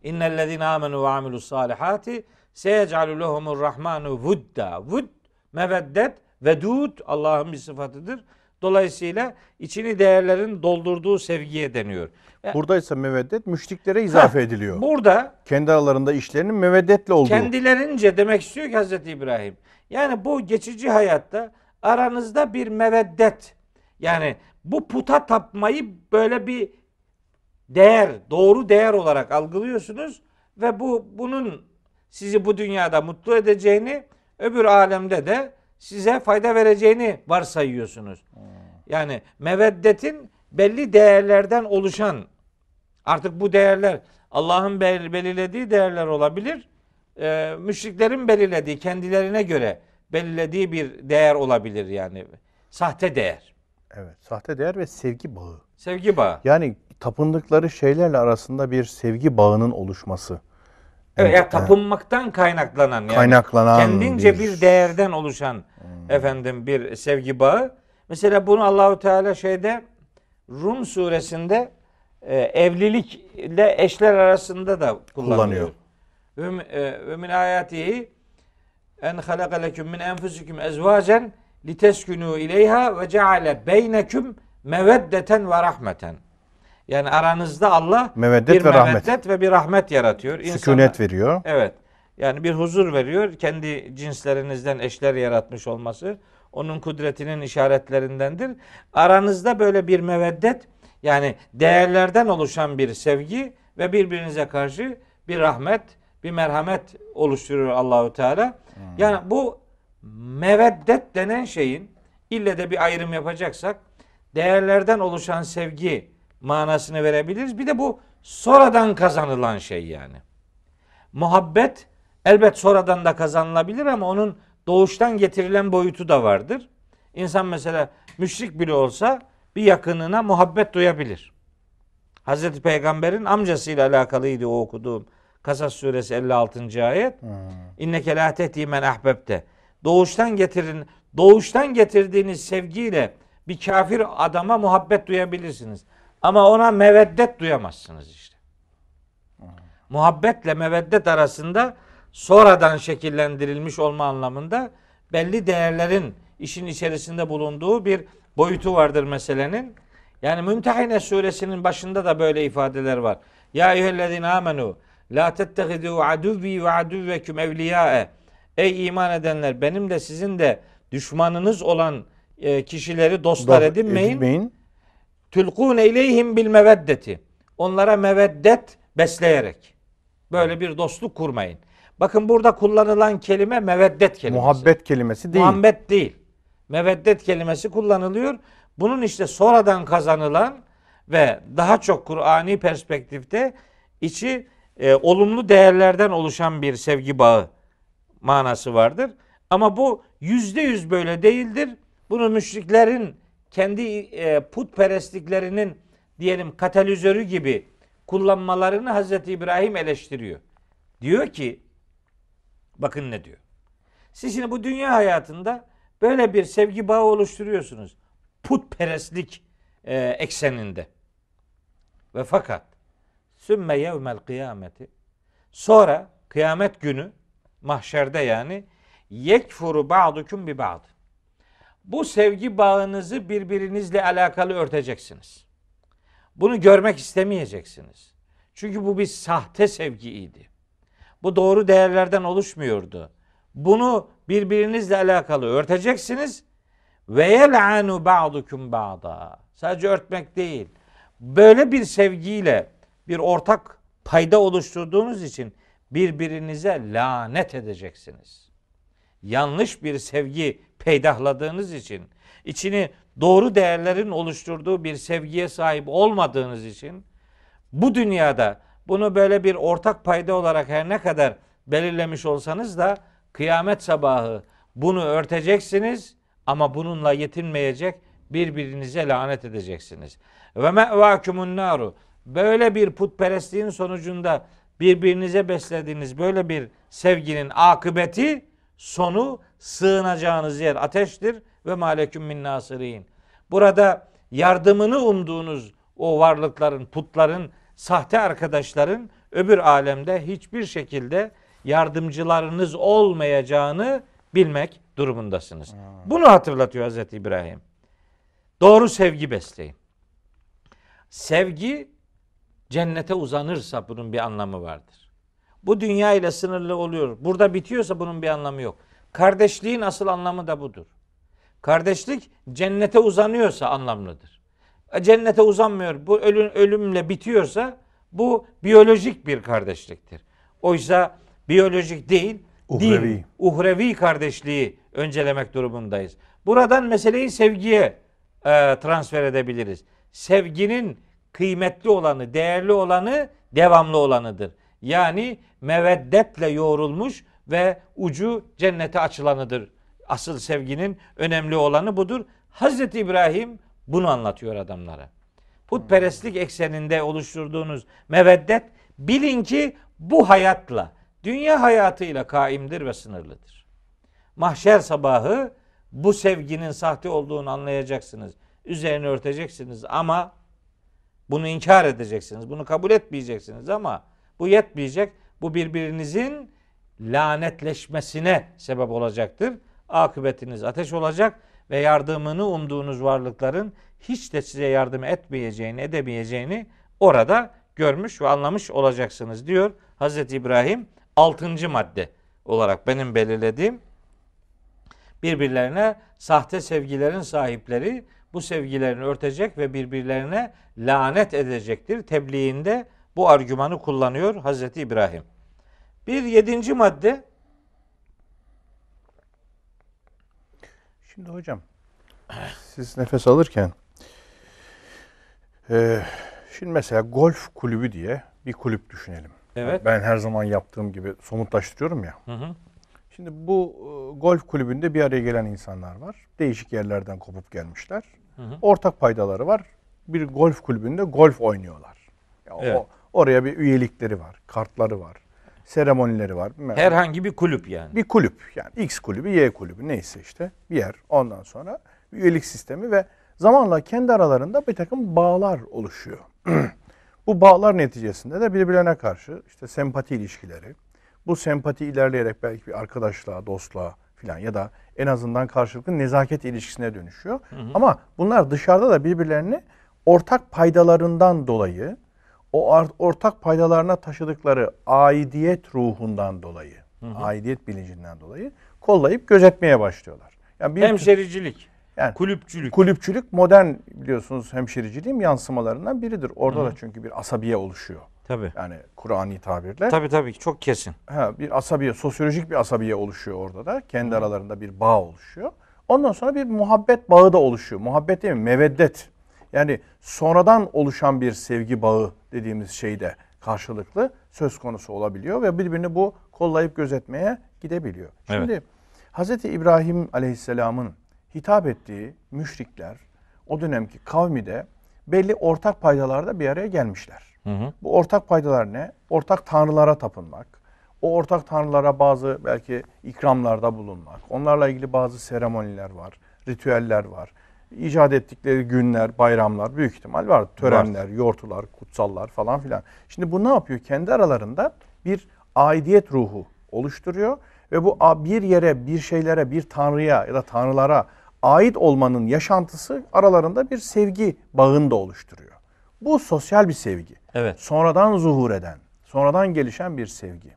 B: İnnellezine amenu ve amilus salihati seyec'alu lehumur rahmanu vudda. Vud meveddet, vedud Allah'ın bir sıfatıdır. Dolayısıyla içini değerlerin doldurduğu sevgiye deniyor.
A: Burada ise meveddet müşriklere izafe ediliyor.
B: Burada
A: Kendi aralarında işlerinin meveddetle olduğu.
B: kendilerince demek istiyor ki Hazreti İbrahim. Yani bu geçici hayatta aranızda bir meveddet. Yani bu puta tapmayı böyle bir değer, doğru değer olarak algılıyorsunuz ve bu bunun sizi bu dünyada mutlu edeceğini, öbür alemde de size fayda vereceğini varsayıyorsunuz. Yani meveddetin belli değerlerden oluşan artık bu değerler Allah'ın bel- belirlediği değerler olabilir. Ee, müşriklerin belirlediği, kendilerine göre belirlediği bir değer olabilir yani. Sahte değer.
A: Evet, sahte değer ve sevgi bağı.
B: Sevgi bağı.
A: Yani tapındıkları şeylerle arasında bir sevgi bağının oluşması.
B: Evet, ya tapınmaktan kaynaklanan yani
A: Kaynaklanan
B: kendince
A: bir-
B: bir, değerden oluşan efendim bir sevgi bağı. Mesela bunu Allahu Teala şeyde Rum suresinde e, evlilikle eşler arasında da kullanıyor.
A: Kullanıyor.
B: Ve, e, min ayatihi en halaka leküm min enfusikum ezvacen liteskunu ileyha ve ceale beyneküm meveddeten ve rahmeten. Yani aranızda Allah
A: Meveddet
B: bir
A: ve rahmet.
B: meveddet ve bir rahmet yaratıyor.
A: Sükunet veriyor.
B: Evet. Yani bir huzur veriyor. Kendi cinslerinizden eşler yaratmış olması onun kudretinin işaretlerindendir. Aranızda böyle bir meveddet yani değerlerden oluşan bir sevgi ve birbirinize karşı bir rahmet, bir merhamet oluşturuyor Allahu Teala. Yani bu meveddet denen şeyin ille de bir ayrım yapacaksak değerlerden oluşan sevgi manasını verebiliriz. Bir de bu sonradan kazanılan şey yani. Muhabbet elbet sonradan da kazanılabilir ama onun doğuştan getirilen boyutu da vardır. İnsan mesela müşrik bile olsa bir yakınına muhabbet duyabilir. Hazreti Peygamber'in amcasıyla alakalıydı o okuduğum Kasas suresi 56. ayet. İnneke la tehdi men ahbebte. Doğuştan getirin, doğuştan getirdiğiniz sevgiyle bir kafir adama muhabbet duyabilirsiniz. Ama ona meveddet duyamazsınız işte. Muhabbetle meveddet arasında sonradan şekillendirilmiş olma anlamında belli değerlerin işin içerisinde bulunduğu bir boyutu vardır meselenin. Yani Mümtehine suresinin başında da böyle ifadeler var. Ya eyyühellezine amenu la tettehidu aduvvi ve aduvveküm evliyâe. Ey iman edenler benim de sizin de düşmanınız olan e, kişileri dostlar edinmeyin.
A: edinmeyin.
B: Tülkûn eyleyhim bil meveddeti. Onlara meveddet besleyerek. Böyle bir dostluk kurmayın. Bakın burada kullanılan kelime meveddet kelimesi.
A: Muhabbet kelimesi değil.
B: Muhabbet değil. Meveddet kelimesi kullanılıyor. Bunun işte sonradan kazanılan ve daha çok Kur'ani perspektifte içi e, olumlu değerlerden oluşan bir sevgi bağı manası vardır. Ama bu yüzde yüz böyle değildir. Bunu müşriklerin kendi e, putperestliklerinin diyelim katalizörü gibi kullanmalarını Hazreti İbrahim eleştiriyor. Diyor ki bakın ne diyor. Siz şimdi bu dünya hayatında böyle bir sevgi bağı oluşturuyorsunuz. Putperestlik e, ekseninde. Ve fakat sümme yevmel kıyameti sonra kıyamet günü mahşerde yani yekfuru ba'dukum bi ba'd. Bu sevgi bağınızı birbirinizle alakalı örteceksiniz. Bunu görmek istemeyeceksiniz. Çünkü bu bir sahte sevgiydi. Bu doğru değerlerden oluşmuyordu. Bunu birbirinizle alakalı örteceksiniz. Ve yel'anu ba'dukum ba'da. Sadece örtmek değil. Böyle bir sevgiyle bir ortak payda oluşturduğunuz için birbirinize lanet edeceksiniz. Yanlış bir sevgi peydahladığınız için, içini doğru değerlerin oluşturduğu bir sevgiye sahip olmadığınız için bu dünyada bunu böyle bir ortak payda olarak her ne kadar belirlemiş olsanız da kıyamet sabahı bunu örteceksiniz ama bununla yetinmeyecek birbirinize lanet edeceksiniz. Ve me'vâkumun naru. Böyle bir putperestliğin sonucunda birbirinize beslediğiniz böyle bir sevginin akıbeti sonu sığınacağınız yer ateştir ve maleküm min nasirin. Burada yardımını umduğunuz o varlıkların, putların, sahte arkadaşların öbür alemde hiçbir şekilde yardımcılarınız olmayacağını bilmek durumundasınız. Bunu hatırlatıyor Hazreti İbrahim. Doğru sevgi besleyin. Sevgi cennete uzanırsa bunun bir anlamı vardır. Bu dünya ile sınırlı oluyor. Burada bitiyorsa bunun bir anlamı yok. Kardeşliğin asıl anlamı da budur. Kardeşlik cennete uzanıyorsa anlamlıdır. E, cennete uzanmıyor. Bu ölüm, ölümle bitiyorsa bu biyolojik bir kardeşliktir. Oysa biyolojik değil,
A: Uhrevi.
B: din, uhrevi kardeşliği öncelemek durumundayız. Buradan meseleyi sevgiye e, transfer edebiliriz. Sevginin kıymetli olanı, değerli olanı, devamlı olanıdır. Yani meveddetle yoğrulmuş ve ucu cennete açılanıdır. Asıl sevginin önemli olanı budur. Hazreti İbrahim bunu anlatıyor adamlara. Putperestlik ekseninde oluşturduğunuz meveddet bilin ki bu hayatla, dünya hayatıyla kaimdir ve sınırlıdır. Mahşer sabahı bu sevginin sahte olduğunu anlayacaksınız. Üzerini örteceksiniz ama bunu inkar edeceksiniz. Bunu kabul etmeyeceksiniz ama bu yetmeyecek. Bu birbirinizin lanetleşmesine sebep olacaktır. Akıbetiniz ateş olacak ve yardımını umduğunuz varlıkların hiç de size yardım etmeyeceğini, edemeyeceğini orada görmüş ve anlamış olacaksınız diyor Hazreti İbrahim 6. madde olarak benim belirlediğim birbirlerine sahte sevgilerin sahipleri bu sevgilerini örtecek ve birbirlerine lanet edecektir. Tebliğinde bu argümanı kullanıyor Hazreti İbrahim. Bir yedinci madde.
A: Şimdi hocam siz nefes alırken e, şimdi mesela golf kulübü diye bir kulüp düşünelim.
B: Evet.
A: Ben her zaman yaptığım gibi somutlaştırıyorum ya.
B: Hı hı.
A: Şimdi bu e, golf kulübünde bir araya gelen insanlar var. Değişik yerlerden kopup gelmişler.
B: Hı hı.
A: Ortak paydaları var. Bir golf kulübünde golf oynuyorlar. Ya
B: Evet.
A: o, oraya bir üyelikleri var, kartları var, seremonileri var.
B: Herhangi bir kulüp yani.
A: bir kulüp yani X kulübü, Y kulübü neyse işte bir yer. Ondan sonra bir üyelik sistemi ve Zamanla kendi aralarında bir takım bağlar oluşuyor. Bu bağlar neticesinde de birbirlerine karşı işte sempati ilişkileri, bu sempati ilerleyerek belki bir arkadaşlığa, dostluğa filan ya da en azından karşılıklı nezaket ilişkisine dönüşüyor. Hı hı. Ama bunlar dışarıda da birbirlerini ortak paydalarından dolayı o ortak paydalarına taşıdıkları aidiyet ruhundan dolayı, hı hı. aidiyet bilincinden dolayı kollayıp gözetmeye başlıyorlar.
B: Yani bir Hemşericilik. Yani kulüpçülük.
A: Kulüpçülük modern biliyorsunuz hemşericiliğin yansımalarından biridir. Orada Hı. da çünkü bir asabiye oluşuyor.
B: Tabii.
A: Yani Kur'ani tabirle.
B: Tabii tabii çok kesin.
A: Ha, bir asabiye, sosyolojik bir asabiye oluşuyor orada da. Kendi Hı. aralarında bir bağ oluşuyor. Ondan sonra bir muhabbet bağı da oluşuyor. Muhabbet değil mi? Meveddet. Yani sonradan oluşan bir sevgi bağı dediğimiz şeyde karşılıklı söz konusu olabiliyor ve birbirini bu kollayıp gözetmeye gidebiliyor. Şimdi evet. Hz. İbrahim Aleyhisselam'ın hitap ettiği müşrikler o dönemki kavmi de belli ortak paydalarda bir araya gelmişler. Hı hı. Bu ortak paydalar ne? Ortak tanrılara tapınmak, o ortak tanrılara bazı belki ikramlarda bulunmak, onlarla ilgili bazı seremoniler var, ritüeller var. İcat ettikleri günler, bayramlar büyük ihtimal var. Törenler, var. yortular, kutsallar falan filan. Şimdi bu ne yapıyor? Kendi aralarında bir aidiyet ruhu oluşturuyor ve bu bir yere, bir şeylere, bir tanrıya ya da tanrılara ait olmanın yaşantısı aralarında bir sevgi bağını da oluşturuyor. Bu sosyal bir sevgi.
B: Evet.
A: Sonradan zuhur eden, sonradan gelişen bir sevgi.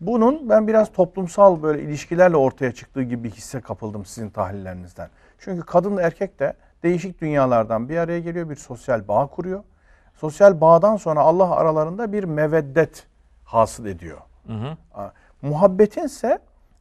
A: Bunun ben biraz toplumsal böyle ilişkilerle ortaya çıktığı gibi bir hisse kapıldım sizin tahlillerinizden. Çünkü kadın erkek de değişik dünyalardan bir araya geliyor, bir sosyal bağ kuruyor. Sosyal bağdan sonra Allah aralarında bir meveddet hasıl ediyor. Hı hı. Muhabbetin ise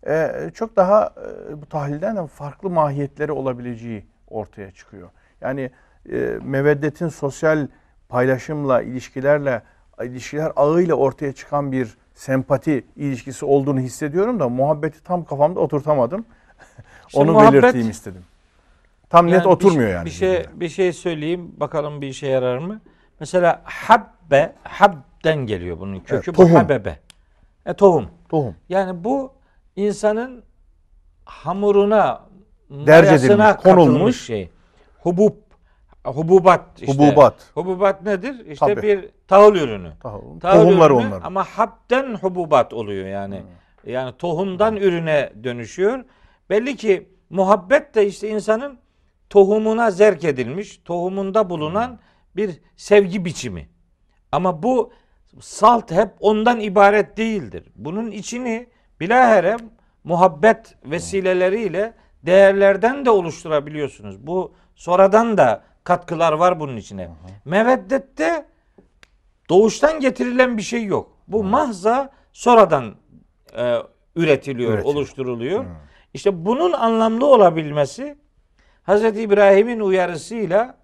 A: e, çok daha e, bu tahlilden farklı mahiyetleri olabileceği ortaya çıkıyor. Yani e, meveddetin sosyal paylaşımla, ilişkilerle, ilişkiler ağıyla ortaya çıkan bir sempati ilişkisi olduğunu hissediyorum da muhabbeti tam kafamda oturtamadım. Onu muhabbet, belirteyim istedim. Tam yani net oturmuyor
B: bir,
A: yani.
B: Bir şey bir şey söyleyeyim bakalım bir işe yarar mı? Mesela habbe habden geliyor bunun kökü evet, tohum. bu habebe. E, tohum.
A: Tohum.
B: Yani bu insanın hamuruna edilmiş, konulmuş şey. Hubub hububat işte.
A: Hububat.
B: Hububat nedir? İşte Tabii. bir tahıl ürünü.
A: Tahıl, tahıl Tohumlar ürünü onlar.
B: Ama habden hububat oluyor yani. Hmm. Yani tohumdan hmm. ürüne dönüşüyor. Belli ki muhabbet de işte insanın tohumuna zerk edilmiş, tohumunda bulunan bir sevgi biçimi. Ama bu salt hep ondan ibaret değildir. Bunun içini Bilahere muhabbet vesileleriyle değerlerden de oluşturabiliyorsunuz. Bu sonradan da katkılar var bunun içine. Hı. Meveddette doğuştan getirilen bir şey yok. Bu hı. mahza sonradan e, üretiliyor, Üretiliyor. oluşturuluyor. Hı. İşte bunun anlamlı olabilmesi Hz. İbrahim'in uyarısıyla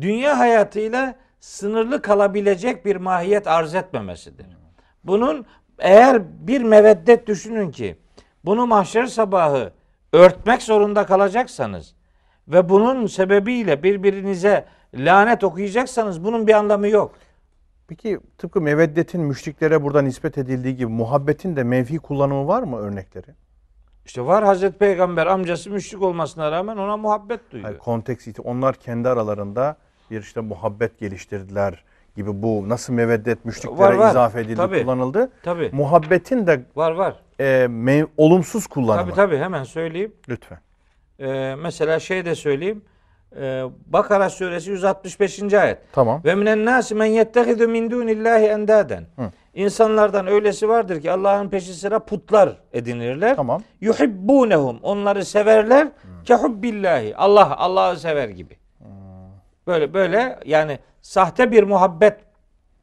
B: dünya hayatıyla sınırlı kalabilecek bir mahiyet arz etmemesidir. Bunun eğer bir meveddet düşünün ki bunu mahşer sabahı örtmek zorunda kalacaksanız ve bunun sebebiyle birbirinize lanet okuyacaksanız bunun bir anlamı yok.
A: Peki tıpkı meveddetin müşriklere burada nispet edildiği gibi muhabbetin de menfi kullanımı var mı örnekleri?
B: İşte var Hazreti Peygamber amcası müşrik olmasına rağmen ona muhabbet duyuyor.
A: Yani konteks onlar kendi aralarında bir işte muhabbet geliştirdiler gibi bu nasıl meveddet müşriklere var, var. izafe edildi, tabii, kullanıldı.
B: Tabii.
A: Muhabbetin de
B: var var.
A: E, me, olumsuz kullanımı.
B: Tabii tabii hemen söyleyeyim.
A: Lütfen.
B: Ee, mesela şey de söyleyeyim. Ee, Bakara suresi 165. ayet.
A: Tamam.
B: Ve minen nasi men yettehidu min dunillahi endaden. İnsanlardan öylesi vardır ki Allah'ın peşi sıra putlar edinirler.
A: Tamam.
B: Yuhibbunehum. Onları severler. Kehubbillahi. Allah Allah'ı sever gibi. Böyle böyle yani sahte bir muhabbet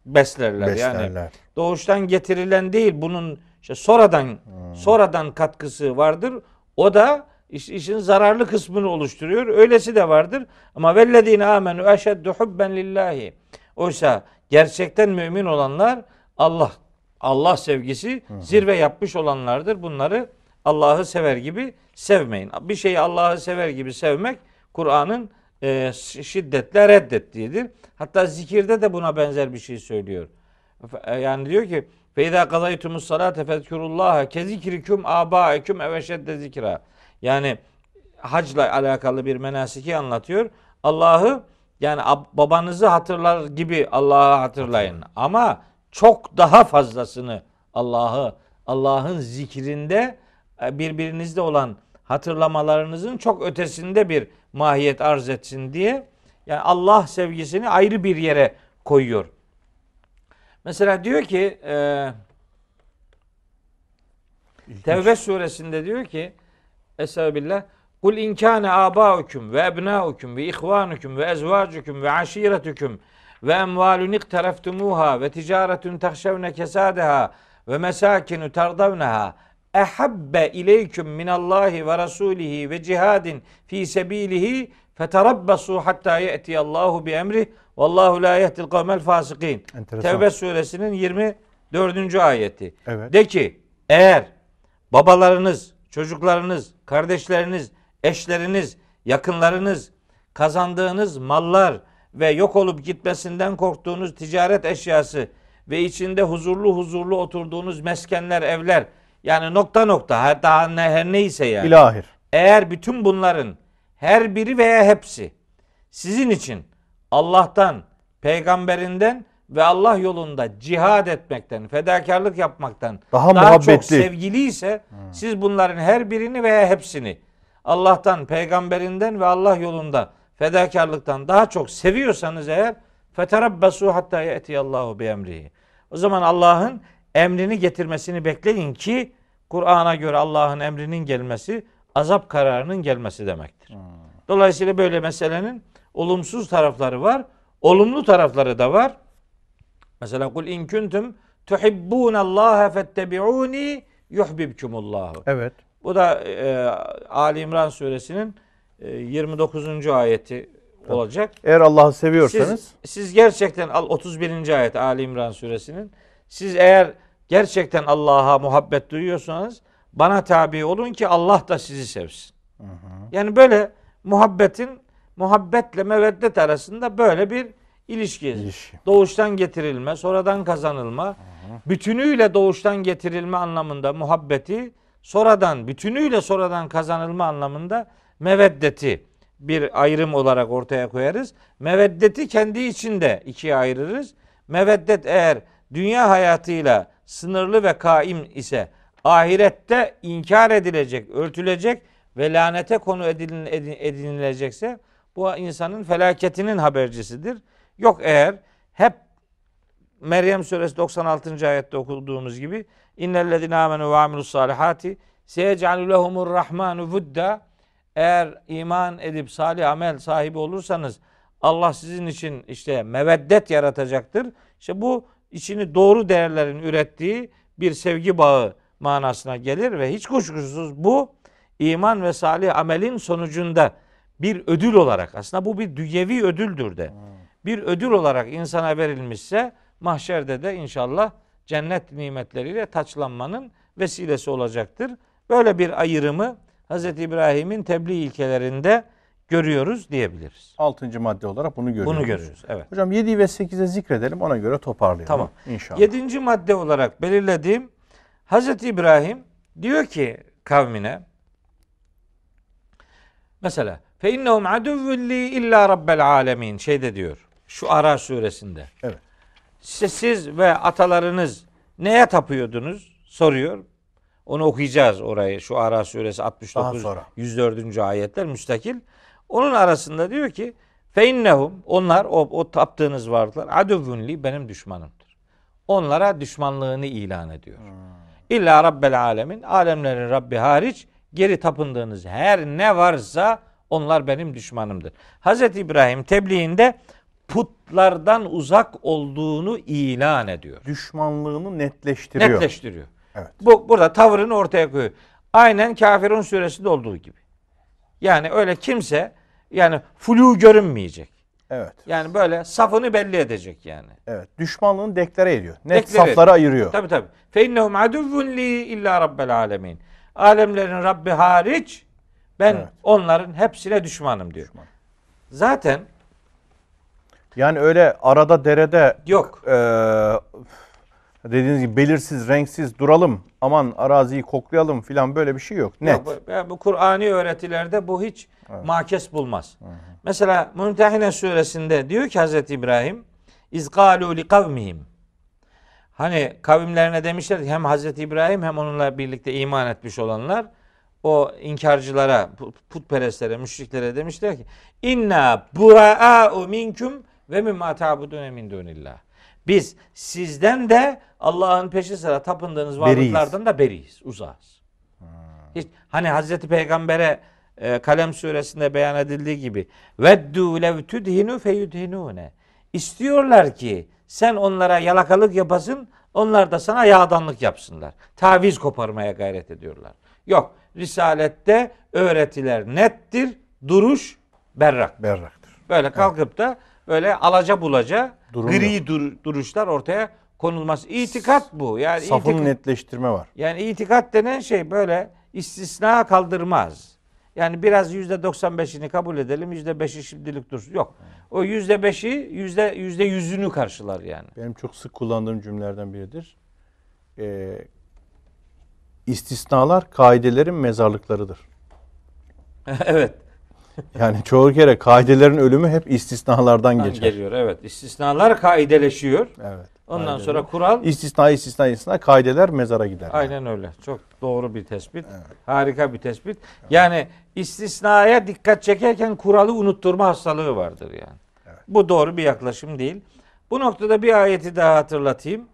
B: beslerler. beslerler. Yani doğuştan getirilen değil bunun işte sonradan hmm. sonradan katkısı vardır. O da iş, işin zararlı kısmını oluşturuyor. Öylesi de vardır. Ama vellezine amenu eşeddu hubben lillahi. Oysa gerçekten mümin olanlar Allah Allah sevgisi hı zirve yapmış olanlardır. Bunları Allah'ı sever gibi sevmeyin. Bir şeyi Allah'ı sever gibi sevmek Kur'an'ın e, şiddetle reddettiğidir. Hatta zikirde de buna benzer bir şey söylüyor. E, yani diyor ki Feyda kadaytumus salate fezkurullaha kezikrikum abaikum eveşedde zikra. Yani hacla alakalı bir menasiki anlatıyor. Allah'ı yani babanızı hatırlar gibi Allah'ı hatırlayın. Ama çok daha fazlasını Allah'ı Allah'ın zikrinde e, birbirinizde olan hatırlamalarınızın çok ötesinde bir mahiyet arz etsin diye yani Allah sevgisini ayrı bir yere koyuyor. Mesela diyor ki e, Tevbe suresinde diyor ki Estağfirullah Kul in kana abaukum ve ebnaukum ve ihvanukum ve ezvacukum ve aşiretukum ve emvalun iktaraftumuha ve ticaretun tahşevne kesadaha ve mesakinu tardavnaha ehabbe ileyküm minallahi ve rasulihi ve cihadin fi sebilihi feterabbasu hatta ye'ti Allahu bi emri vallahu la yehdil kavmel fasikin. Tevbe suresinin 24. ayeti. Evet. De ki eğer babalarınız, çocuklarınız, kardeşleriniz, eşleriniz, yakınlarınız, kazandığınız mallar ve yok olup gitmesinden korktuğunuz ticaret eşyası ve içinde huzurlu huzurlu oturduğunuz meskenler, evler yani nokta nokta daha ne, her neyse yani.
A: İlahir.
B: Eğer bütün bunların her biri veya hepsi sizin için Allah'tan, peygamberinden ve Allah yolunda cihad etmekten, fedakarlık yapmaktan
A: daha,
B: daha çok sevgili ise hmm. siz bunların her birini veya hepsini Allah'tan, peygamberinden ve Allah yolunda fedakarlıktan daha çok seviyorsanız eğer feterabbasu hatta yetiyallahu bi emrihi. O zaman Allah'ın emrini getirmesini bekleyin ki Kur'an'a göre Allah'ın emrinin gelmesi azap kararının gelmesi demektir. Hmm. Dolayısıyla böyle meselenin olumsuz tarafları var, olumlu tarafları da var. Mesela kul in kuntum tuhibbunallaha fettebi'uni yuhibbukumullahu.
A: Evet.
B: Bu da e, Ali İmran suresinin e, 29. ayeti olacak.
A: Eğer Allah'ı seviyorsanız
B: siz, siz gerçekten 31. ayet Ali İmran suresinin siz eğer gerçekten Allah'a muhabbet duyuyorsanız bana tabi olun ki Allah da sizi sevsin. Hı hı. Yani böyle muhabbetin muhabbetle meveddet arasında böyle bir ilişki. ilişki. Doğuştan getirilme, sonradan kazanılma, hı hı. bütünüyle doğuştan getirilme anlamında muhabbeti, sonradan bütünüyle sonradan kazanılma anlamında meveddeti bir ayrım olarak ortaya koyarız. Meveddeti kendi içinde ikiye ayırırız. Meveddet eğer dünya hayatıyla sınırlı ve kaim ise ahirette inkar edilecek, örtülecek ve lanete konu edinilecekse bu insanın felaketinin habercisidir. Yok eğer hep Meryem suresi 96. ayette okuduğumuz gibi innellezine amenu ve amilus salihati seyec'alu lehumur rahmanu vudda eğer iman edip salih amel sahibi olursanız Allah sizin için işte meveddet yaratacaktır. İşte bu içini doğru değerlerin ürettiği bir sevgi bağı manasına gelir ve hiç kuşkusuz bu iman ve salih amelin sonucunda bir ödül olarak aslında bu bir dünyevi ödüldür de. Bir ödül olarak insana verilmişse mahşerde de inşallah cennet nimetleriyle taçlanmanın vesilesi olacaktır. Böyle bir ayrımı Hz. İbrahim'in tebliğ ilkelerinde görüyoruz diyebiliriz.
A: Altıncı madde olarak bunu görüyoruz.
B: Bunu görüyoruz. Evet.
A: Hocam 7 ve 8'e zikredelim ona göre toparlayalım.
B: Tamam. İnşallah. Yedinci madde olarak belirlediğim Hz. İbrahim diyor ki kavmine mesela fe innehum aduvvulli illa rabbel alemin şeyde diyor. Şu Ara suresinde.
A: Evet.
B: İşte siz ve atalarınız neye tapıyordunuz? Soruyor. Onu okuyacağız orayı. Şu Ara suresi 69 104. ayetler müstakil. Onun arasında diyor ki feinnehum onlar o, o taptığınız varlıklar aduvunli benim düşmanımdır. Onlara düşmanlığını ilan ediyor. Hmm. İlla rabbel alemin alemlerin Rabbi hariç geri tapındığınız her ne varsa onlar benim düşmanımdır. Hz. İbrahim tebliğinde putlardan uzak olduğunu ilan ediyor.
A: Düşmanlığını netleştiriyor.
B: Netleştiriyor. Evet. Bu burada tavrını ortaya koyuyor. Aynen Kafirun suresinde olduğu gibi. Yani öyle kimse yani flu görünmeyecek.
A: Evet.
B: Yani böyle safını belli edecek yani.
A: Evet. Düşmanlığını deklare ediyor. Net deklare safları ediyor. ayırıyor.
B: Tabii tabii. Fe innehum aduvvun li illa rabbel alemin. Alemlerin Rabbi hariç ben evet. onların hepsine düşmanım diyor. Düşman. Zaten
A: yani öyle arada derede
B: yok.
A: E, Dediğiniz gibi belirsiz, renksiz duralım. Aman araziyi koklayalım filan böyle bir şey yok. Net.
B: Yok, bu, yani bu Kur'ani öğretilerde bu hiç makes bulmaz. Mesela Mümtehine suresinde diyor ki Hazreti İbrahim İzgalu li kavmihim Hani kavimlerine demişler hem Hazreti İbrahim hem onunla birlikte iman etmiş olanlar o inkarcılara, putperestlere, müşriklere demişler ki inna bura'u minkum ve mimma ta'budun min dunillah. Biz sizden de Allah'ın peşi sıra tapındığınız varlıklardan da beriyiz, uzağız. Hiç, hani Hazreti Peygamber'e e, Kalem suresinde beyan edildiği gibi veddu lev tudhinu feyudhinune. İstiyorlar ki sen onlara yalakalık yapasın, onlar da sana yağdanlık yapsınlar. Taviz koparmaya gayret ediyorlar. Yok, Risalette öğretiler nettir, duruş berrak.
A: Berraktır.
B: Böyle kalkıp da böyle alaca bulaca Durum gri dur, duruşlar ortaya konulmaz. İtikat bu. Yani
A: Safın
B: itikat,
A: netleştirme var.
B: Yani itikat denen şey böyle istisna kaldırmaz. Yani biraz yüzde 95'ini kabul edelim, yüzde beşi şimdilik dursun. Yok. O yüzde beşi yüzde yüzde yüzünü karşılar yani.
A: Benim çok sık kullandığım cümlelerden biridir. Ee, istisnalar kaidelerin mezarlıklarıdır.
B: evet.
A: Yani çoğu kere kaidelerin ölümü hep istisnalardan geçer.
B: Geliyor evet. İstisnalar kaideleşiyor.
A: Evet.
B: Ondan kaideler. sonra kural
A: istisna istisna istisna kaideler mezara gider.
B: Aynen yani. öyle. Çok doğru bir tespit. Evet. Harika bir tespit. Evet. Yani istisnaya dikkat çekerken kuralı unutturma hastalığı vardır yani. Evet. Bu doğru bir yaklaşım değil. Bu noktada bir ayeti daha hatırlatayım.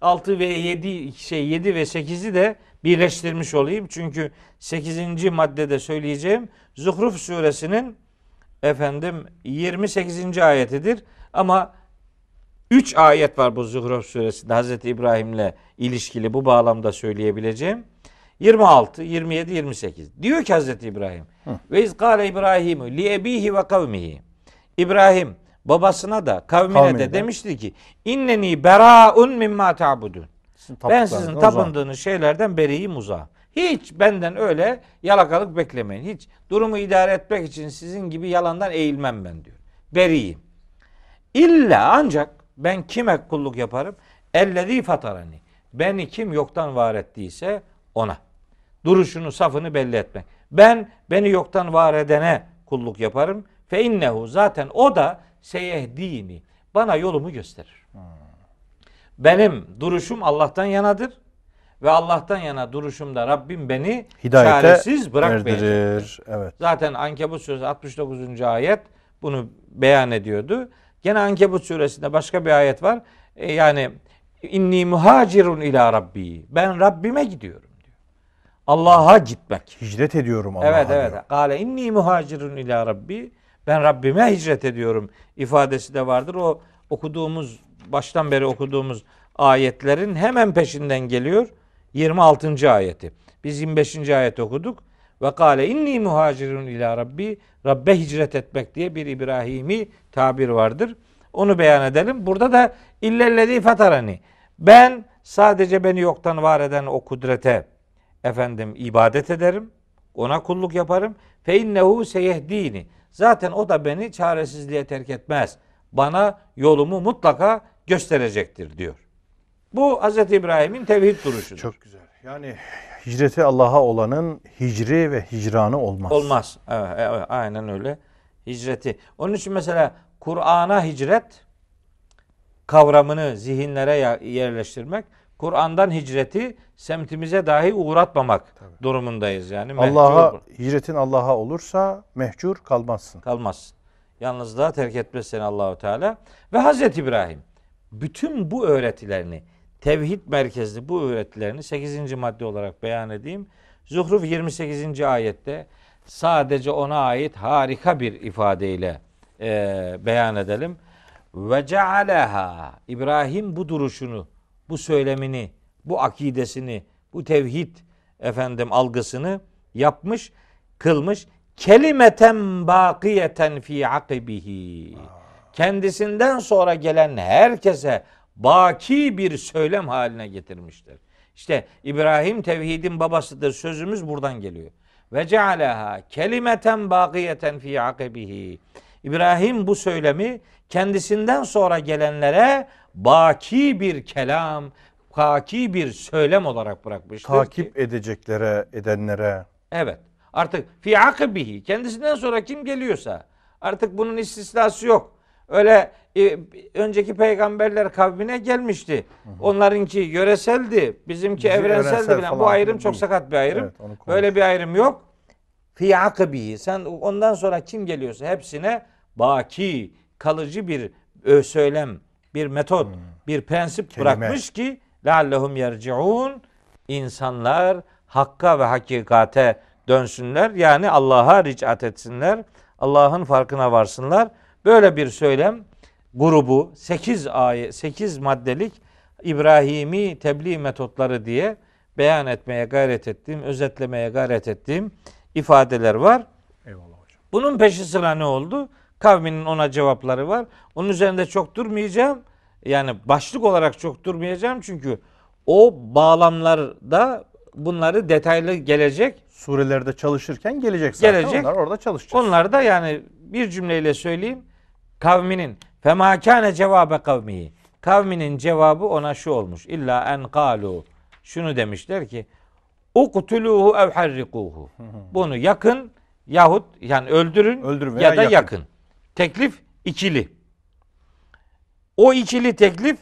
B: 6 ve 7 şey 7 ve 8'i de birleştirmiş olayım. Çünkü 8. maddede söyleyeceğim Zuhruf suresinin efendim 28. ayetidir. Ama 3 ayet var bu Zuhruf suresinde Hazreti İbrahim'le ilişkili bu bağlamda söyleyebileceğim. 26, 27, 28. Diyor ki Hazreti İbrahim. Ve iz kâle İbrahim li ebihi ve kavmihi. İbrahim babasına da kavmine, kavmine de, de demişti ki inneni beraun mimma ta'budun. Ben sizin tapındığınız şeylerden beriyim uzağa. Hiç benden öyle yalakalık beklemeyin. Hiç durumu idare etmek için sizin gibi yalandan eğilmem ben diyor. Beriyim. İlla ancak ben kime kulluk yaparım? Ellezî fatarani. Beni kim yoktan var ettiyse ona. Duruşunu, safını belli etmek. Ben beni yoktan var edene kulluk yaparım. Fe innehu zaten o da seyehdini. Bana yolumu gösterir. Hmm. Benim duruşum Allah'tan yanadır. Ve Allah'tan yana duruşumda Rabbim beni Hidayete çaresiz bırakmayacak. Evet. Zaten Ankebut suresi 69. ayet bunu beyan ediyordu. Gene Ankebut suresinde başka bir ayet var. E, yani inni muhacirun ila rabbi. Ben Rabbime gidiyorum diyor. Allah'a gitmek.
A: Hicret ediyorum Allah'a.
B: Evet evet. Kale inni muhacirun ila rabbi. Ben Rabbime hicret ediyorum ifadesi de vardır. O okuduğumuz baştan beri okuduğumuz ayetlerin hemen peşinden geliyor. 26. ayeti. Biz 25. ayet okuduk. Ve kâle inni muhacirun ila rabbi. Rabbe hicret etmek diye bir İbrahimi tabir vardır. Onu beyan edelim. Burada da illellezî fatarani. Ben sadece beni yoktan var eden o kudrete efendim ibadet ederim. Ona kulluk yaparım. Fe innehu seyehdini. Zaten o da beni çaresizliğe terk etmez. Bana yolumu mutlaka gösterecektir diyor. Bu Hz. İbrahim'in tevhid duruşudur.
A: Çok güzel. Yani hicreti Allah'a olanın hicri ve hicranı olmaz.
B: Olmaz. Evet, evet aynen öyle. Hicreti. Onun için mesela Kur'an'a hicret kavramını zihinlere yerleştirmek, Kur'an'dan hicreti semtimize dahi uğratmamak Tabii. durumundayız yani.
A: Allah'a hicretin Allah'a olursa mehcur kalmazsın.
B: Kalmazsın. Yalnızlığa terk etmez seni Allahu Teala ve Hazreti İbrahim bütün bu öğretilerini tevhid merkezli bu öğretilerini 8. madde olarak beyan edeyim. Zuhruf 28. ayette sadece ona ait harika bir ifadeyle e, beyan edelim. Ve cealeha İbrahim bu duruşunu, bu söylemini, bu akidesini, bu tevhid efendim algısını yapmış, kılmış. Kelimeten bakiyeten fi akibihi. Kendisinden sonra gelen herkese baki bir söylem haline getirmiştir. İşte İbrahim tevhidin babasıdır sözümüz buradan geliyor. Ve cealaha kelimeten bakiyeten fi akibihi. İbrahim bu söylemi kendisinden sonra gelenlere baki bir kelam, afaki bir söylem olarak bırakmıştır.
A: Takip
B: ki,
A: edeceklere, edenlere.
B: Evet. Artık fi akibihi kendisinden sonra kim geliyorsa artık bunun istisnası yok. Öyle e, önceki peygamberler kavmine gelmişti. Onlarınki yöreseldi, bizimki
A: Bizi
B: evrenseldi
A: evrensel
B: falan. Bu ayrım
A: değil.
B: çok sakat bir ayrım.
A: Evet.
B: Böyle bir ayrım yok. Fi akibihi. Sen ondan sonra kim geliyorsa hepsine baki, kalıcı bir ö, söylem, bir metot, bir prensip
A: Kelime.
B: bırakmış ki leallehum yerciun insanlar hakka ve hakikate dönsünler. Yani Allah'a ricat etsinler. Allah'ın farkına varsınlar. Böyle bir söylem grubu 8 ayet 8 maddelik İbrahimi tebliğ metotları diye beyan etmeye gayret ettiğim, özetlemeye gayret ettiğim ifadeler var.
A: Eyvallah hocam.
B: Bunun peşi sıra ne oldu? Kavminin ona cevapları var. Onun üzerinde çok durmayacağım. Yani başlık olarak çok durmayacağım çünkü o bağlamlarda bunları detaylı gelecek.
A: Surelerde çalışırken gelecek zaten.
B: Gelecek.
A: Onlar orada çalışacağız.
B: Onlar da yani bir cümleyle söyleyeyim. Kavminin fema kâne cevabe kavmihi. Kavminin cevabı ona şu olmuş. İlla en kalu. Şunu demişler ki uktuluhu ev harrikuhu. Bunu yakın yahut yani öldürün
A: veya
B: ya da
A: yakın.
B: yakın. Teklif ikili. O ikili teklif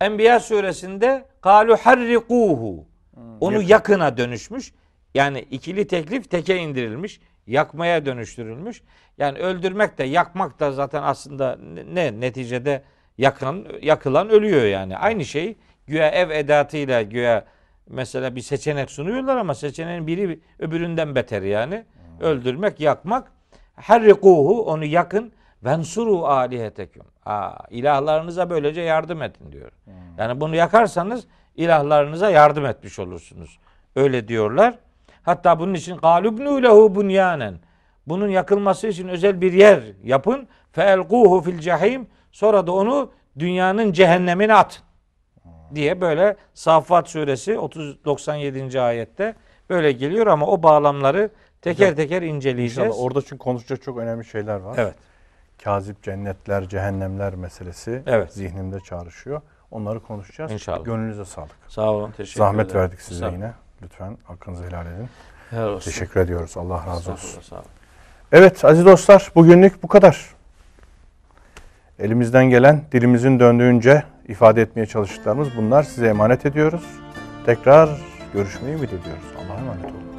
B: Enbiya suresinde kalu harrikuhu. Onu
A: yakın.
B: yakına dönüşmüş. Yani ikili teklif teke indirilmiş. Yakmaya dönüştürülmüş. Yani öldürmek de yakmak da zaten aslında ne neticede yakan yakılan ölüyor yani. Aynı şey güya ev edatıyla güya mesela bir seçenek sunuyorlar ama seçeneğin biri öbüründen beter yani. Öldürmek, yakmak. Harrikuhu onu yakın. Vensuru aliheteküm. Aa, ilahlarınıza böylece yardım edin diyor. Yani bunu yakarsanız ilahlarınıza yardım etmiş olursunuz. Öyle diyorlar. Hatta bunun için galubnu lehu bunyanen. Bunun yakılması için özel bir yer yapın. Feelquhu fil cehim. Sonra da onu dünyanın cehennemine atın. Diye böyle Saffat suresi 30 97. ayette böyle geliyor ama o bağlamları teker teker inceleyeceğiz.
A: İnşallah orada çünkü konuşacak çok önemli şeyler var.
B: Evet.
A: Kazip cennetler, cehennemler meselesi
B: Evet.
A: zihnimde çağrışıyor. Onları konuşacağız.
B: İnşallah.
A: Gönlünüze sağlık.
B: Sağ olun. Teşekkür
A: Zahmet
B: ederim.
A: verdik size
B: Sağ
A: yine. Lütfen hakkınızı helal edin.
B: Helal olsun.
A: Teşekkür ediyoruz. Allah razı olsun.
B: Sağ olun.
A: Evet aziz dostlar bugünlük bu kadar. Elimizden gelen dilimizin döndüğünce ifade etmeye çalıştıklarımız bunlar. Size emanet ediyoruz. Tekrar görüşmeyi ümit ediyoruz. Allah'a emanet olun.